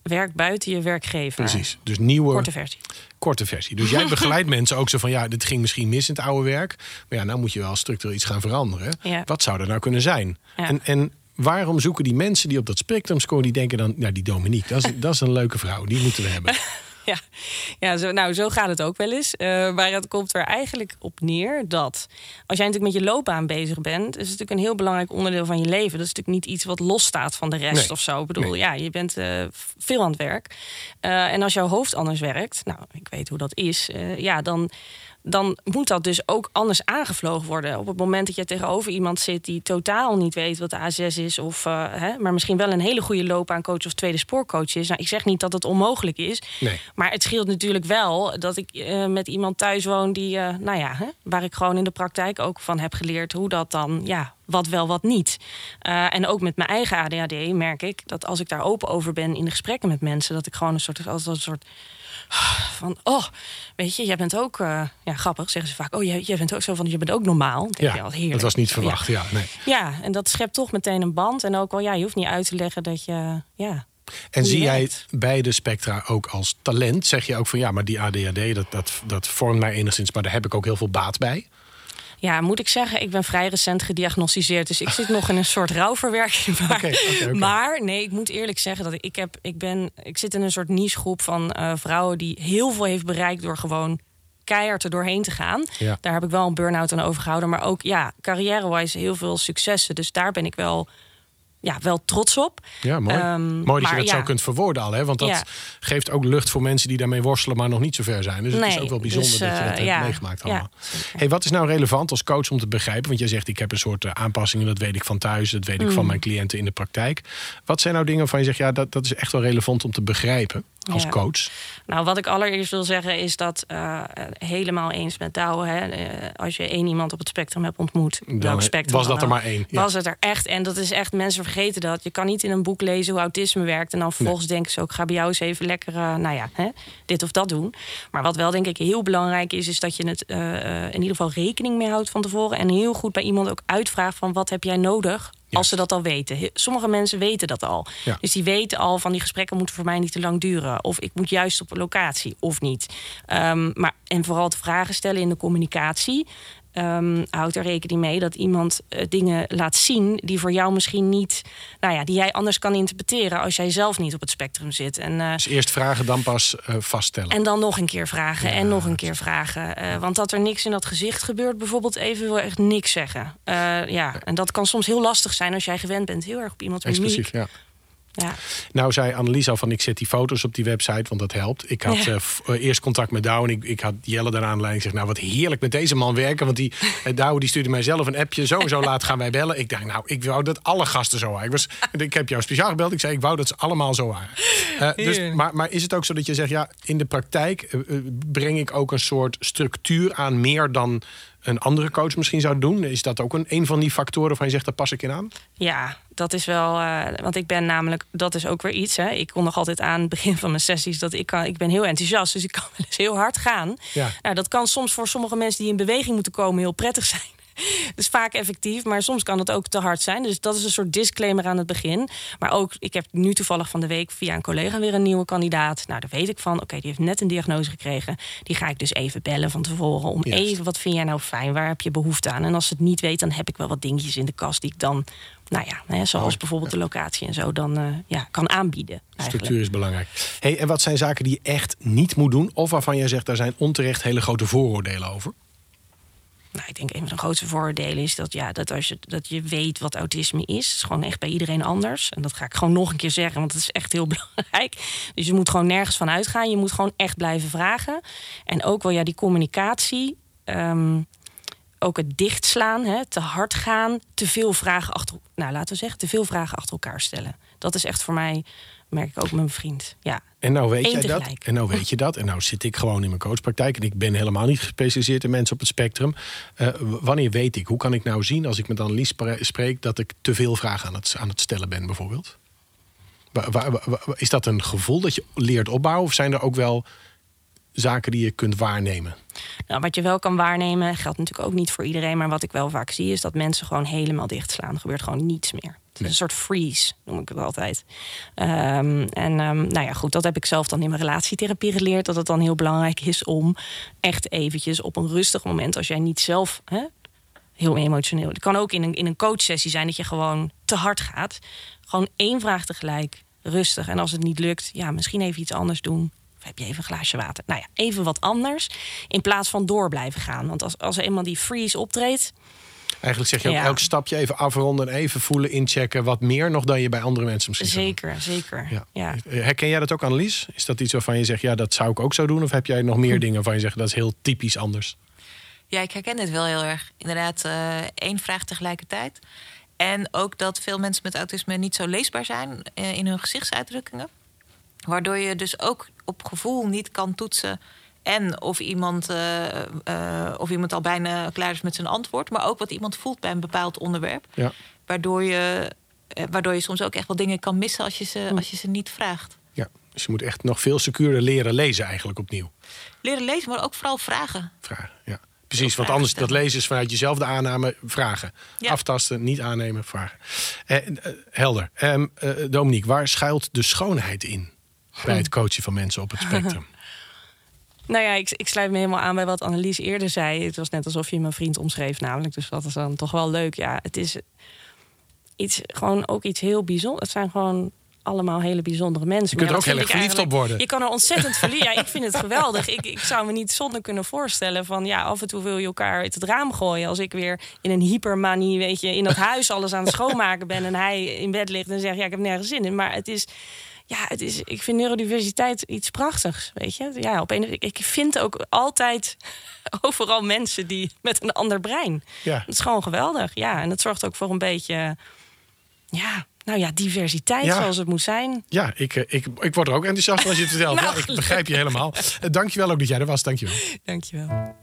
werk buiten je werkgever. Precies. Dus nieuwe. Korte versie. Korte versie. Dus jij begeleidt mensen ook zo van ja, dit ging misschien mis in het oude werk. Maar ja, nou moet je wel structureel iets gaan veranderen. Ja. Wat zou er nou kunnen zijn? Ja. En, en waarom zoeken die mensen die op dat spectrum scoren, die denken dan, nou die Dominique, dat is, dat is een leuke vrouw, die moeten we hebben. Ja, ja zo, nou, zo gaat het ook wel eens. Uh, maar het komt er eigenlijk op neer dat als jij natuurlijk met je loopbaan bezig bent, is het natuurlijk een heel belangrijk onderdeel van je leven. Dat is natuurlijk niet iets wat losstaat van de rest Nee. of zo. Ik bedoel, Nee. ja, je bent eh, veel aan het werk. Eh, en als jouw hoofd anders werkt, nou, ik weet hoe dat is, ja, dan. Dan moet dat dus ook anders aangevlogen worden. Op het moment dat je tegenover iemand zit die totaal niet weet wat de A6 is, of, eh, hè, maar misschien wel een hele goede loopbaancoach of tweede spoorcoach is. Nou, ik zeg niet dat het onmogelijk is, Nee. maar het scheelt natuurlijk wel dat ik eh, met iemand thuis woon die, eh, nou ja, hè, waar ik gewoon in de praktijk ook van heb geleerd hoe dat dan, ja, wat wel, wat niet. En ook met mijn eigen ADHD merk ik dat als ik daar open over ben in de gesprekken met mensen, dat ik gewoon een soort, als een soort van, oh, weet je, jij bent ook, eh, ja, grappig zeggen ze vaak, oh, jij, jij bent ook zo van, je bent ook normaal. Denk je, Ja, wat heerlijk. dat was niet Ja. verwacht. Ja, nee. Ja, en dat schept toch meteen een band. En ook wel, ja, je hoeft niet uit te leggen dat je, ja, En zie jij werkt. beide spectra ook als talent? Zeg je ook van ja, maar die ADHD, dat, dat, dat vormt mij enigszins, maar daar heb ik ook heel veel baat bij. Ja, moet ik zeggen, ik ben vrij recent gediagnosticeerd. Dus ik zit nog in een soort rouwverwerking. Maar, maar nee, ik moet eerlijk zeggen dat ik, ik, heb, ik, ben, ik zit in een soort nichegroep van eh, vrouwen die heel veel heeft bereikt door gewoon keihard er doorheen te gaan. Ja. Daar heb ik wel een burn-out aan overgehouden. Maar ook ja, carrière-wise heel veel successen. Dus daar ben ik wel, ja, wel trots op. Ja, mooi. Ehm, mooi dat maar je dat ja. zo kunt verwoorden al. Hè? Want dat Ja. geeft ook lucht voor mensen die daarmee worstelen, maar nog niet zo ver zijn. Dus het is ook wel bijzonder dus, dat je dat eh, hebt ja. meegemaakt allemaal. hey, wat is nou relevant als coach om te begrijpen? Want jij zegt, ik heb een soort eh, aanpassingen, dat weet ik van thuis, dat weet ik Mm. van mijn cliënten in de praktijk. Wat zijn nou dingen waarvan je zegt, ja, dat, dat is echt wel relevant om te begrijpen als Ja. coach? Nou, wat ik allereerst wil zeggen is dat eh, helemaal eens met Douwe. Hè, eh, als je één iemand op het spectrum hebt ontmoet, Dan welk spectrum was dat er maar één. Ja. Was het er echt? En dat is echt, mensen vergeten dat. Je kan niet in een boek lezen hoe autisme werkt en dan vervolgens denken ze ook, ga bij jou eens even lekker, eh, nou ja, hè, dit of dat doen. Maar wat wel denk ik heel belangrijk is, is dat je het in ieder geval rekening mee houdt van tevoren en heel goed bij iemand ook uitvraagt van wat heb jij nodig als ze dat al weten. Sommige mensen weten dat al. Ja. Dus die weten al van die gesprekken moeten voor mij niet te lang duren. Of ik moet juist op een locatie of niet. Ehm, maar, en vooral te vragen stellen in de communicatie. Ehm houd er rekening mee dat iemand eh, dingen laat zien die voor jou misschien niet, nou ja, die jij anders kan interpreteren als jij zelf niet op het spectrum zit. En, eh, Dus eerst vragen, dan pas eh, vaststellen. en dan nog een keer vragen Ja, en nog een keer vragen. Want dat er niks in dat gezicht gebeurt, bijvoorbeeld even wil echt niks zeggen. Ja, en dat kan soms heel lastig zijn als jij gewend bent heel erg op mimiek. Exclusief, ja. Ja. Nou zei Annelies al van ik zet die foto's op die website, want dat helpt. Ik had Ja. eh, eh, eerst contact met Douwe en ik, ik had Jelle daaraan aanleiding. Ik zeg, nou wat heerlijk met deze man werken. Want die eh, Douwe die stuurde mij zelf een appje. Zo en zo laat gaan wij bellen. Ik dacht, nou ik wou dat alle gasten zo waren. Ik, was, ik heb jou speciaal gebeld. Ik zei, ik wou dat ze allemaal zo waren. Dus, maar, maar is het ook zo dat je zegt, ja in de praktijk breng ik ook een soort structuur aan meer dan een andere coach misschien zou doen? Is dat ook een, een van die factoren waarvan je zegt, daar pas ik in aan? Ja, dat is wel. eh, want ik ben namelijk, dat is ook weer iets. Hè. Ik kon nog altijd aan het begin van mijn sessies dat ik kan. Ik ben heel enthousiast, dus ik kan wel eens heel hard gaan. Ja. Nou, dat kan soms voor sommige mensen die in beweging moeten komen heel prettig zijn. Dus vaak effectief, maar soms kan het ook te hard zijn. Dus dat is een soort disclaimer aan het begin. Maar ook, ik heb nu toevallig van de week via een collega weer een nieuwe kandidaat. Nou, daar weet ik van. Oké, die heeft net een diagnose gekregen. Die ga ik dus even bellen van tevoren. Om Juist. even, wat vind jij nou fijn? Waar heb je behoefte aan? En als ze het niet weet, dan heb ik wel wat dingetjes in de kast die ik dan, nou ja, hè, zoals bijvoorbeeld de locatie en zo, dan eh, ja, kan aanbieden. Eigenlijk. Structuur is belangrijk. Hey, en wat zijn zaken die je echt niet moet doen? Of waarvan jij zegt, daar zijn onterecht hele grote vooroordelen over? Nou, ik denk een van de grootste voordelen is dat, ja, dat, als je, dat je weet wat autisme is. Het is gewoon echt bij iedereen anders. En dat ga ik gewoon nog een keer zeggen, want het is echt heel belangrijk. Dus je moet gewoon nergens van uitgaan. Je moet gewoon echt blijven vragen. En ook wel ja, die communicatie. ehm, ook het dichtslaan, hè, te hard gaan, te veel vragen achter, nou laten we zeggen, te veel vragen achter elkaar stellen. Dat is echt voor mij merk ik ook met mijn vriend. Ja. En nou weet jij dat. En nou weet je dat. En nou zit ik gewoon in mijn coachpraktijk. En ik ben helemaal niet gespecialiseerd in mensen op het spectrum. Eh, wanneer weet ik? Hoe kan ik nou zien als ik met Annelies spre- spreek dat ik te veel vragen aan het, aan het stellen ben, bijvoorbeeld? Is dat een gevoel dat je leert opbouwen? Of zijn er ook wel zaken die je kunt waarnemen? Nou, wat je wel kan waarnemen, geldt natuurlijk ook niet voor iedereen. Maar wat ik wel vaak zie, is dat mensen gewoon helemaal dichtslaan. Er gebeurt gewoon niets meer. Is een soort freeze, noem ik het altijd. Ehm, en ehm, nou ja, goed, dat heb ik zelf dan in mijn relatietherapie geleerd. Dat het dan heel belangrijk is om echt eventjes op een rustig moment, als jij niet zelf hè, heel emotioneel. Het kan ook in een, in een coachsessie zijn dat je gewoon te hard gaat. Gewoon één vraag tegelijk, rustig. En als het niet lukt, ja, misschien even iets anders doen. Of heb je even een glaasje water? Nou ja, even wat anders. In plaats van door blijven gaan. Want als, als er eenmaal die freeze optreedt. Eigenlijk zeg je ook Ja. elk stapje even afronden en even voelen, inchecken. Wat meer nog dan je bij andere mensen misschien. Zeker, zeker. Ja. Ja. Herken jij dat ook, Annelies? Is dat iets waarvan je zegt, ja, dat zou ik ook zo doen? Of heb jij nog meer dingen waarvan je zegt, dat is heel typisch anders? Ja, ik herken dit wel heel erg. Inderdaad, eh, één vraag tegelijkertijd. En ook dat veel mensen met autisme niet zo leesbaar zijn eh, in hun gezichtsuitdrukkingen. Waardoor je dus ook op gevoel niet kan toetsen. En of iemand, eh, eh, of iemand al bijna klaar is met zijn antwoord. Maar ook wat iemand voelt bij een bepaald onderwerp. Ja. Waardoor je, eh, waardoor je soms ook echt wel dingen kan missen als je ze, als je ze niet vraagt. ja. Dus je moet echt nog veel secuurder leren lezen eigenlijk opnieuw. Leren lezen, maar ook vooral vragen. Vragen, ja. Precies, want anders dat lezen is vanuit jezelf de aanname vragen. Ja. Aftasten, niet aannemen, vragen. Eh, eh, helder. Ehm, eh, Dominique, waar schuilt de schoonheid in bij het coachen van mensen op het spectrum? Nou ja, ik, ik sluit me helemaal aan bij wat Annelies eerder zei. Het was net alsof je mijn vriend omschreef, namelijk. Dus dat is dan toch wel leuk. Ja, het is iets, gewoon ook iets heel bijzonders. Het zijn gewoon allemaal hele bijzondere mensen. Je kunt er ja, ook heel erg verliefd op worden. Je kan er ontzettend verliefd. Ja, ik vind het geweldig. Ik, ik zou me niet zonder kunnen voorstellen van ja, af en toe wil je elkaar uit het raam gooien. Als ik weer in een hypermanie, weet je, in dat huis alles aan het schoonmaken ben en hij in bed ligt en zegt ja, ik heb nergens zin in. Maar het is. Ja, het is, ik vind neurodiversiteit iets prachtigs, weet je. Ja, op een, ik vind ook altijd overal mensen die met een ander brein. Ja. Het is gewoon geweldig, ja. En het zorgt ook voor een beetje, ja, nou ja, diversiteit Ja. zoals het moet zijn. Ja, ik, eh, ik, ik word er ook enthousiast van als je het vertelt. Nou, ja, ik begrijp je helemaal. Uh, dankjewel ook dat jij er was. Dankjewel. Dankjewel.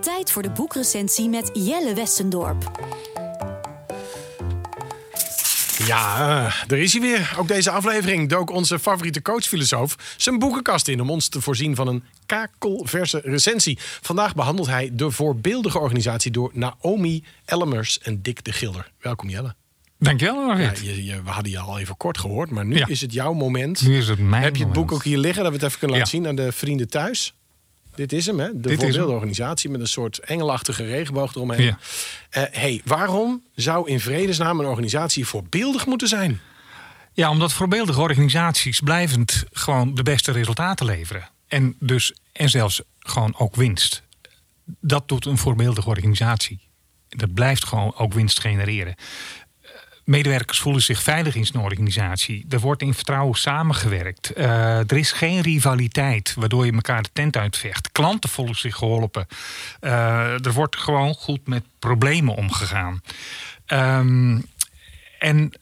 Tijd voor de boekrecensie met Jelle Westendorp. Ja, eh, er is hij weer. Ook deze aflevering dook onze favoriete coachfilosoof zijn boekenkast in om ons te voorzien van een kakelverse recensie. Vandaag behandelt hij de voorbeeldige organisatie door Naomi Elmers en Dick de Gilder. Welkom Jelle. Dankjewel, Ja, je, je- we hadden je al even kort gehoord, maar nu Ja. is het jouw moment. Nu is het mijn Heb je het boek moment. ook hier liggen, dat we het even kunnen laten Ja. zien aan de vrienden thuis? Dit is hem, hè? De hem. organisatie met een soort engelachtige regenboog eromheen. Ja. Eh, hey, waarom zou in vredesnaam een organisatie voorbeeldig moeten zijn? Ja, omdat voorbeeldige organisaties blijvend gewoon de beste resultaten leveren. En dus en zelfs gewoon ook winst. Dat doet een voorbeeldige organisatie. Dat blijft gewoon ook winst genereren. Medewerkers voelen zich veilig in zijn organisatie. Er wordt in vertrouwen samengewerkt. Eh, er is geen rivaliteit waardoor je elkaar de tent uitvecht. Klanten voelen zich geholpen. Eh, er wordt gewoon goed met problemen omgegaan. Ehm, en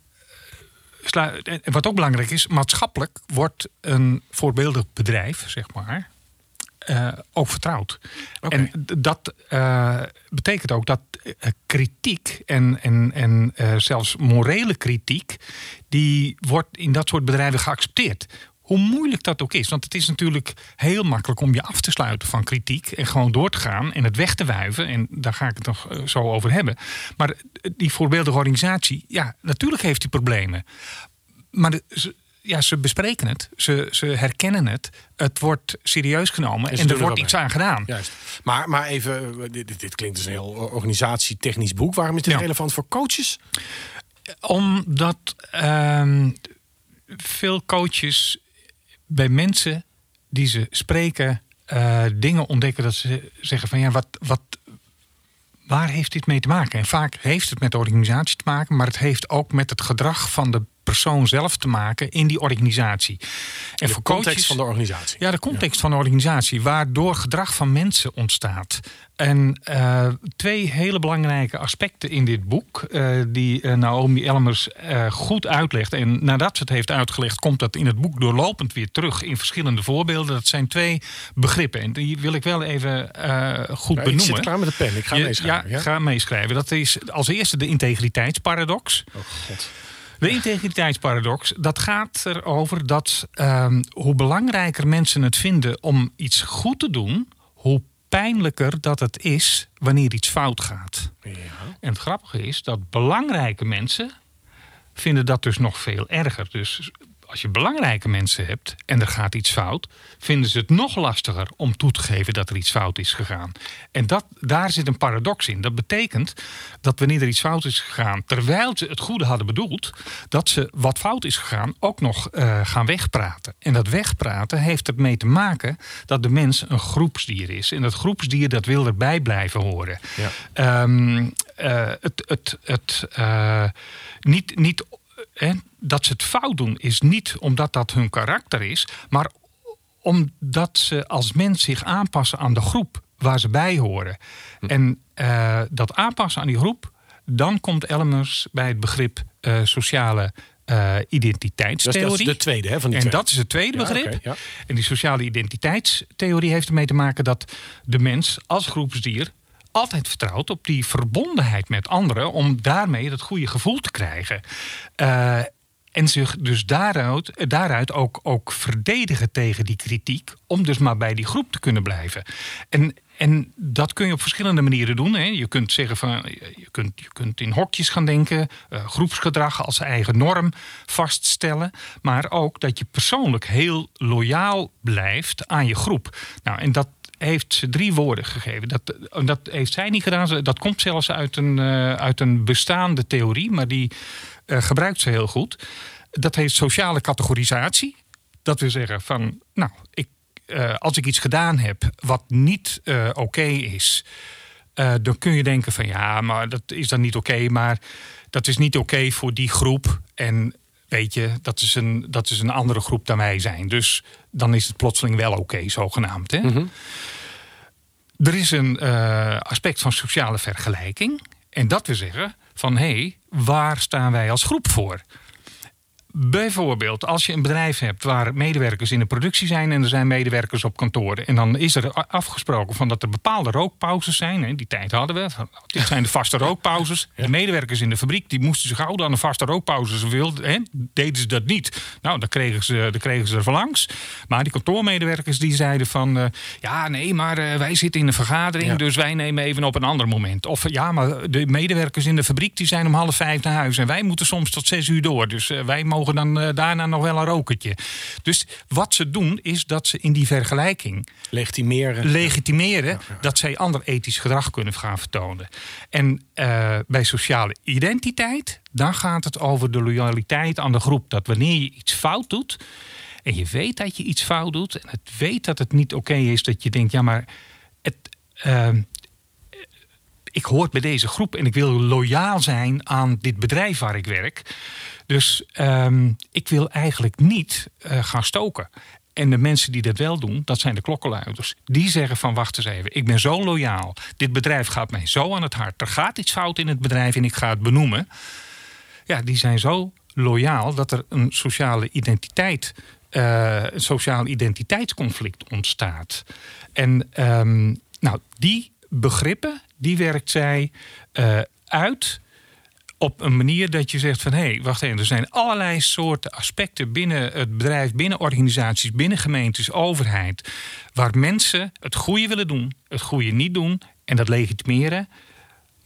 wat ook belangrijk is, maatschappelijk wordt een voorbeeldig bedrijf, zeg maar, eh, ook vertrouwd. En dat eh, betekent ook dat eh, kritiek en, en, en zelfs morele kritiek, die wordt in dat soort bedrijven geaccepteerd. Hoe moeilijk dat ook is. Want het is natuurlijk heel makkelijk om je af te sluiten van kritiek. En gewoon door te gaan en het weg te wuiven. En daar ga ik het nog zo over hebben. Maar die voorbeeldige organisatie, ja, natuurlijk heeft die problemen. Maar de- ze, ja, ze bespreken het. Ze, ze herkennen het. Het wordt serieus genomen. En er wordt iets mee. aan gedaan. Juist. Maar, maar even, eh, dit, dit- klinkt dus een heel organisatietechnisch boek. Waarom is dit Ja. relevant voor coaches? Omdat ehm, veel coaches bij mensen die ze spreken eh, dingen ontdekken dat ze zeggen van ja, wat, wat, waar heeft dit mee te maken? En vaak heeft het met de organisatie te maken, maar het heeft ook met het gedrag van de persoon zelf te maken in die organisatie. En de voor context coaches- van de organisatie. ja, de context van de organisatie, waardoor gedrag van mensen ontstaat. En eh, twee hele belangrijke aspecten in dit boek, eh, die eh, Naomi Elmers goed uitlegt. En nadat ze het heeft uitgelegd, komt dat in het boek doorlopend weer terug in verschillende voorbeelden. Dat zijn twee begrippen. En die wil ik wel even goed Ja, ik benoemen. zit klaar met de pen. Ik ga Je- meeschrijven. Ja, Ja, ga meeschrijven. Dat is als eerste de integriteitsparadox. Oh god. De integriteitsparadox, dat gaat erover dat ehm, hoe belangrijker mensen het vinden om iets goed te doen, hoe pijnlijker dat het is wanneer iets fout gaat. Ja. En het grappige is dat belangrijke mensen vinden dat dus nog veel erger. Dus als je belangrijke mensen hebt en er gaat iets fout, vinden ze het nog lastiger om toe te geven dat er iets fout is gegaan. En dat, daar zit een paradox in. Dat betekent dat wanneer er iets fout is gegaan, terwijl ze het goede hadden bedoeld, dat ze wat fout is gegaan ook nog eh, gaan wegpraten. En dat wegpraten heeft ermee te maken dat de mens een groepsdier is. En dat groepsdier dat wil erbij blijven horen. Ja. Ehm, eh, het, het, het, eh, niet, niet, dat ze het fout doen is niet omdat dat hun karakter is, maar omdat ze als mens zich aanpassen aan de groep waar ze bij horen. En eh, dat aanpassen aan die groep, dan komt Elmers bij het begrip eh, sociale identiteitstheorie. dat is de tweede hè, van die En twee. dat is het tweede Ja, begrip. ja. En die sociale identiteitstheorie heeft ermee te maken dat de mens als groepsdier altijd vertrouwt op die verbondenheid met anderen om daarmee het goede gevoel te krijgen. Eh, en zich dus daaruit, daaruit ook, ook verdedigen tegen die kritiek, om dus maar bij die groep te kunnen blijven. En, en dat kun je op verschillende manieren doen. Hè. Je kunt zeggen van je kunt, je kunt in hokjes gaan denken, eh, groepsgedrag als eigen norm vaststellen. Maar ook dat je persoonlijk heel loyaal blijft aan je groep. Nou, en dat heeft ze drie woorden gegeven. Dat, dat heeft zij niet gedaan. Dat komt zelfs uit een, eh, uit een bestaande theorie, maar die eh, gebruikt ze heel goed. Dat heet sociale categorisatie. Dat wil zeggen van, nou, ik, eh, als ik iets gedaan heb wat niet oké is, dan kun je denken van ja, maar dat is dan niet oké, maar dat is niet oké voor die groep. En weet je, dat is, een, dat is een andere groep dan wij zijn. Dus dan is het plotseling wel oké, zogenaamd. Hè? Er is een eh, aspect van sociale vergelijking. En dat wil zeggen van hé, hey, waar staan wij als groep voor? Bijvoorbeeld, als je een bedrijf hebt waar medewerkers in de productie zijn en er zijn medewerkers op kantoren. En dan is er afgesproken van dat er bepaalde rookpauzes zijn. Hè, die tijd hadden we. Dit zijn de vaste rookpauzes. De medewerkers in de fabriek die moesten zich houden aan de vaste rookpauzes. Ze wilden, hè, deden ze dat niet. Nou, dan kregen ze, dan kregen ze er van langs. Maar die kantoormedewerkers die zeiden van... eh, ja, nee, maar eh, wij zitten in een vergadering, Ja. dus wij nemen even op een ander moment. Of ja, maar de medewerkers in de fabriek die zijn om half vijf naar huis. En wij moeten soms tot zes uur door. Dus eh, wij mogen dan eh, daarna nog wel een rokertje. Dus wat ze doen is dat ze in die vergelijking Legitimeren. legitimeren dat zij ander ethisch gedrag kunnen gaan vertonen. En eh, bij sociale identiteit, dan gaat het over de loyaliteit aan de groep. Dat wanneer je iets fout doet en je weet dat je iets fout doet en het weet dat het niet oké is, dat je denkt, ja, maar het. ehm, ik hoor bij deze groep en ik wil loyaal zijn aan dit bedrijf waar ik werk. Dus ehm, ik wil eigenlijk niet eh, gaan stoken. En de mensen die dat wel doen, dat zijn de klokkenluiders. Die zeggen van wacht eens even, ik ben zo loyaal. Dit bedrijf gaat mij zo aan het hart. Er gaat iets fout in het bedrijf en ik ga het benoemen. Ja, die zijn zo loyaal dat er een sociale identiteit, eh, een sociaal identiteitsconflict ontstaat. En ehm, nou, die begrippen, die werkt zij eh, uit op een manier dat je zegt van hé, hey, wacht even, er zijn allerlei soorten aspecten binnen het bedrijf, binnen organisaties, binnen gemeentes, overheid, waar mensen het goede willen doen, het goede niet doen en dat legitimeren.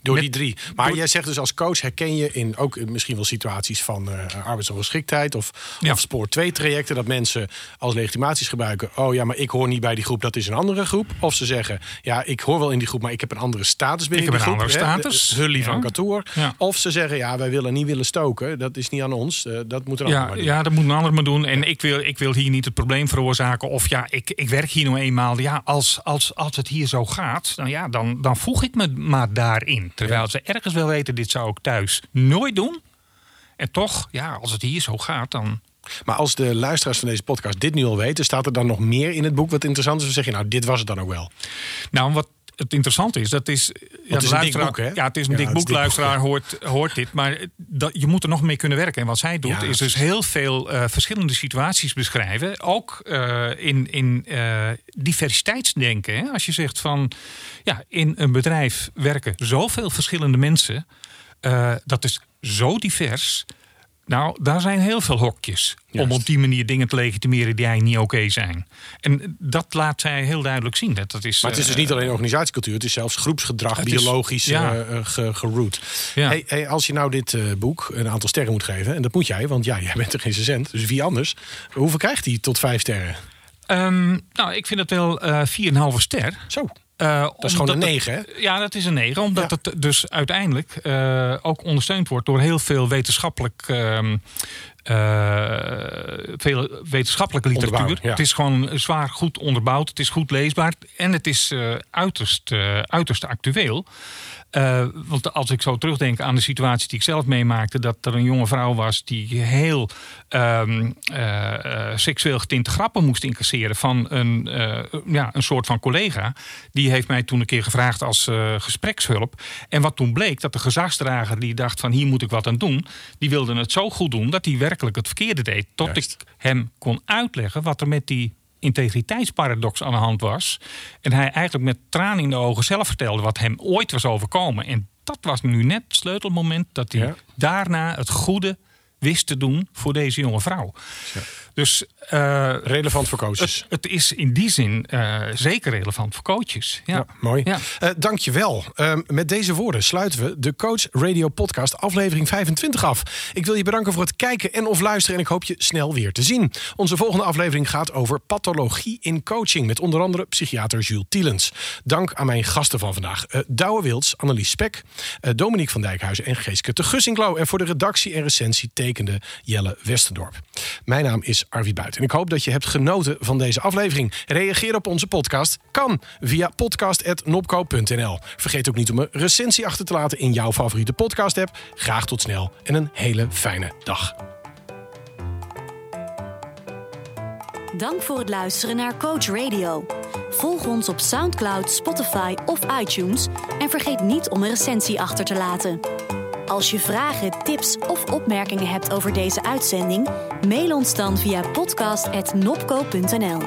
Door Met- die drie. Maar door- jij zegt dus als coach herken je in ook eh, misschien wel situaties van eh arbeidsongeschiktheid of, Ja. of spoor 2 trajecten dat mensen als legitimaties gebruiken. Oh ja, maar ik hoor niet bij die groep, dat is een andere groep. Of ze zeggen, ja, ik hoor wel in die groep, maar ik heb een andere status binnen Ik heb die een groep. andere hè, status. de- Hully van kantoor. Ja. Of ze zeggen, ja, wij willen niet willen stoken. Dat is niet aan ons. eh, dat moet een ander maar doen. ja, dat moet een ander maar doen. En ik wil, ik wil hier niet het probleem veroorzaken. Of ja, ik, ik werk hier nou eenmaal. Ja, als, als, als het hier zo gaat, dan, ja, dan, dan voeg ik me maar daarin. Terwijl ze ergens wel weten, dit zou ik thuis nooit doen. En toch, ja, als het hier zo gaat, dan Maar als de luisteraars van deze podcast dit nu al weten, staat er dan nog meer in het boek wat interessant is? Of zeg je nou, dit was het dan ook wel? Nou, wat het interessante is, dat is... Ja, is een dik boek, hè? Ja, het is een Ja, dik boek. Luisteraar hoort, hoort dit. Maar dat, je moet er nog mee kunnen werken. En wat zij doet, Ja, is dus heel veel eh, verschillende situaties beschrijven. Ook eh, in, in eh, diversiteitsdenken. Hè? Als je zegt van, ja, in een bedrijf werken zoveel verschillende mensen. dat is zo divers. Nou, daar zijn heel veel hokjes. Juist. Om op die manier dingen te legitimeren die eigenlijk niet oké zijn. En dat laat zij heel duidelijk zien. Dat, dat is, Maar het is dus eh, niet alleen organisatiecultuur, het is zelfs groepsgedrag, Het is- biologisch ja. eh, eh, ge- geroot. Ja. Hey, hey, als je nou dit boek een aantal sterren moet geven, en dat moet jij, want ja, jij bent er geen recensent, dus wie anders? Hoeveel krijgt hij tot vijf sterren? Ehm, nou, ik vind het wel eh 4,5 ster. Zo, Eh, dat is gewoon een omdat het- negen, hè? Ja, dat is een 9. Omdat Ja. het dus uiteindelijk eh, ook ondersteund wordt door heel veel wetenschappelijk. ehm, eh, veel wetenschappelijke literatuur. Ja. Het is gewoon zwaar goed onderbouwd. Het is goed leesbaar. En het is uiterst, uiterst actueel. Eh, want als ik zo terugdenk aan de situatie die ik zelf meemaakte, dat er een jonge vrouw was die heel ehm, eh, eh, seksueel getinte grappen moest incasseren van een, ja, een soort van collega. Die heeft mij toen een keer gevraagd als gesprekshulp. En wat toen bleek, dat de gezagsdrager die dacht van hier moet ik wat aan doen, die wilde het zo goed doen dat hij werkelijk het verkeerde deed. Tot Juist. ik hem kon uitleggen wat er met die integriteitsparadox aan de hand was. En hij eigenlijk met tranen in de ogen zelf vertelde wat hem ooit was overkomen. En dat was nu net het sleutelmoment dat hij Ja. daarna het goede wist te doen voor deze jonge vrouw. Dus eh, Relevant voor coaches. het, het is in die zin eh, zeker relevant voor coaches. Ja, Ja, mooi. Ja. Eh, dankjewel. Ehm, met deze woorden sluiten we de Coach Radio Podcast aflevering 25 af. Ik wil je bedanken voor het kijken en of luisteren en ik hoop je snel weer te zien. Onze volgende aflevering gaat over pathologie in coaching met onder andere psychiater Jules Tielens. Dank aan mijn gasten van vandaag. Douwe Wilds, Annelies Spek, Dominique van Dijkhuizen en Geeske de Gussinklo. En voor de redactie en recensie tekende Jelle Westendorp. Mijn naam is Arwie Buit en ik hoop dat je hebt genoten van deze aflevering. Reageer op onze podcast kan via podcast.nopco.nl. Vergeet ook niet om een recensie achter te laten in jouw favoriete podcast app. Graag tot snel en een hele fijne dag. Dank voor het luisteren naar Coach Radio. Volg ons op SoundCloud, Spotify of iTunes en vergeet niet om een recensie achter te laten. Als je vragen, tips of opmerkingen hebt over deze uitzending, mail ons dan via podcast.nopco.nl.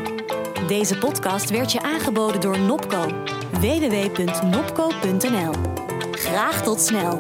Deze podcast werd je aangeboden door Nopco. www.nopco.nl. Graag tot snel.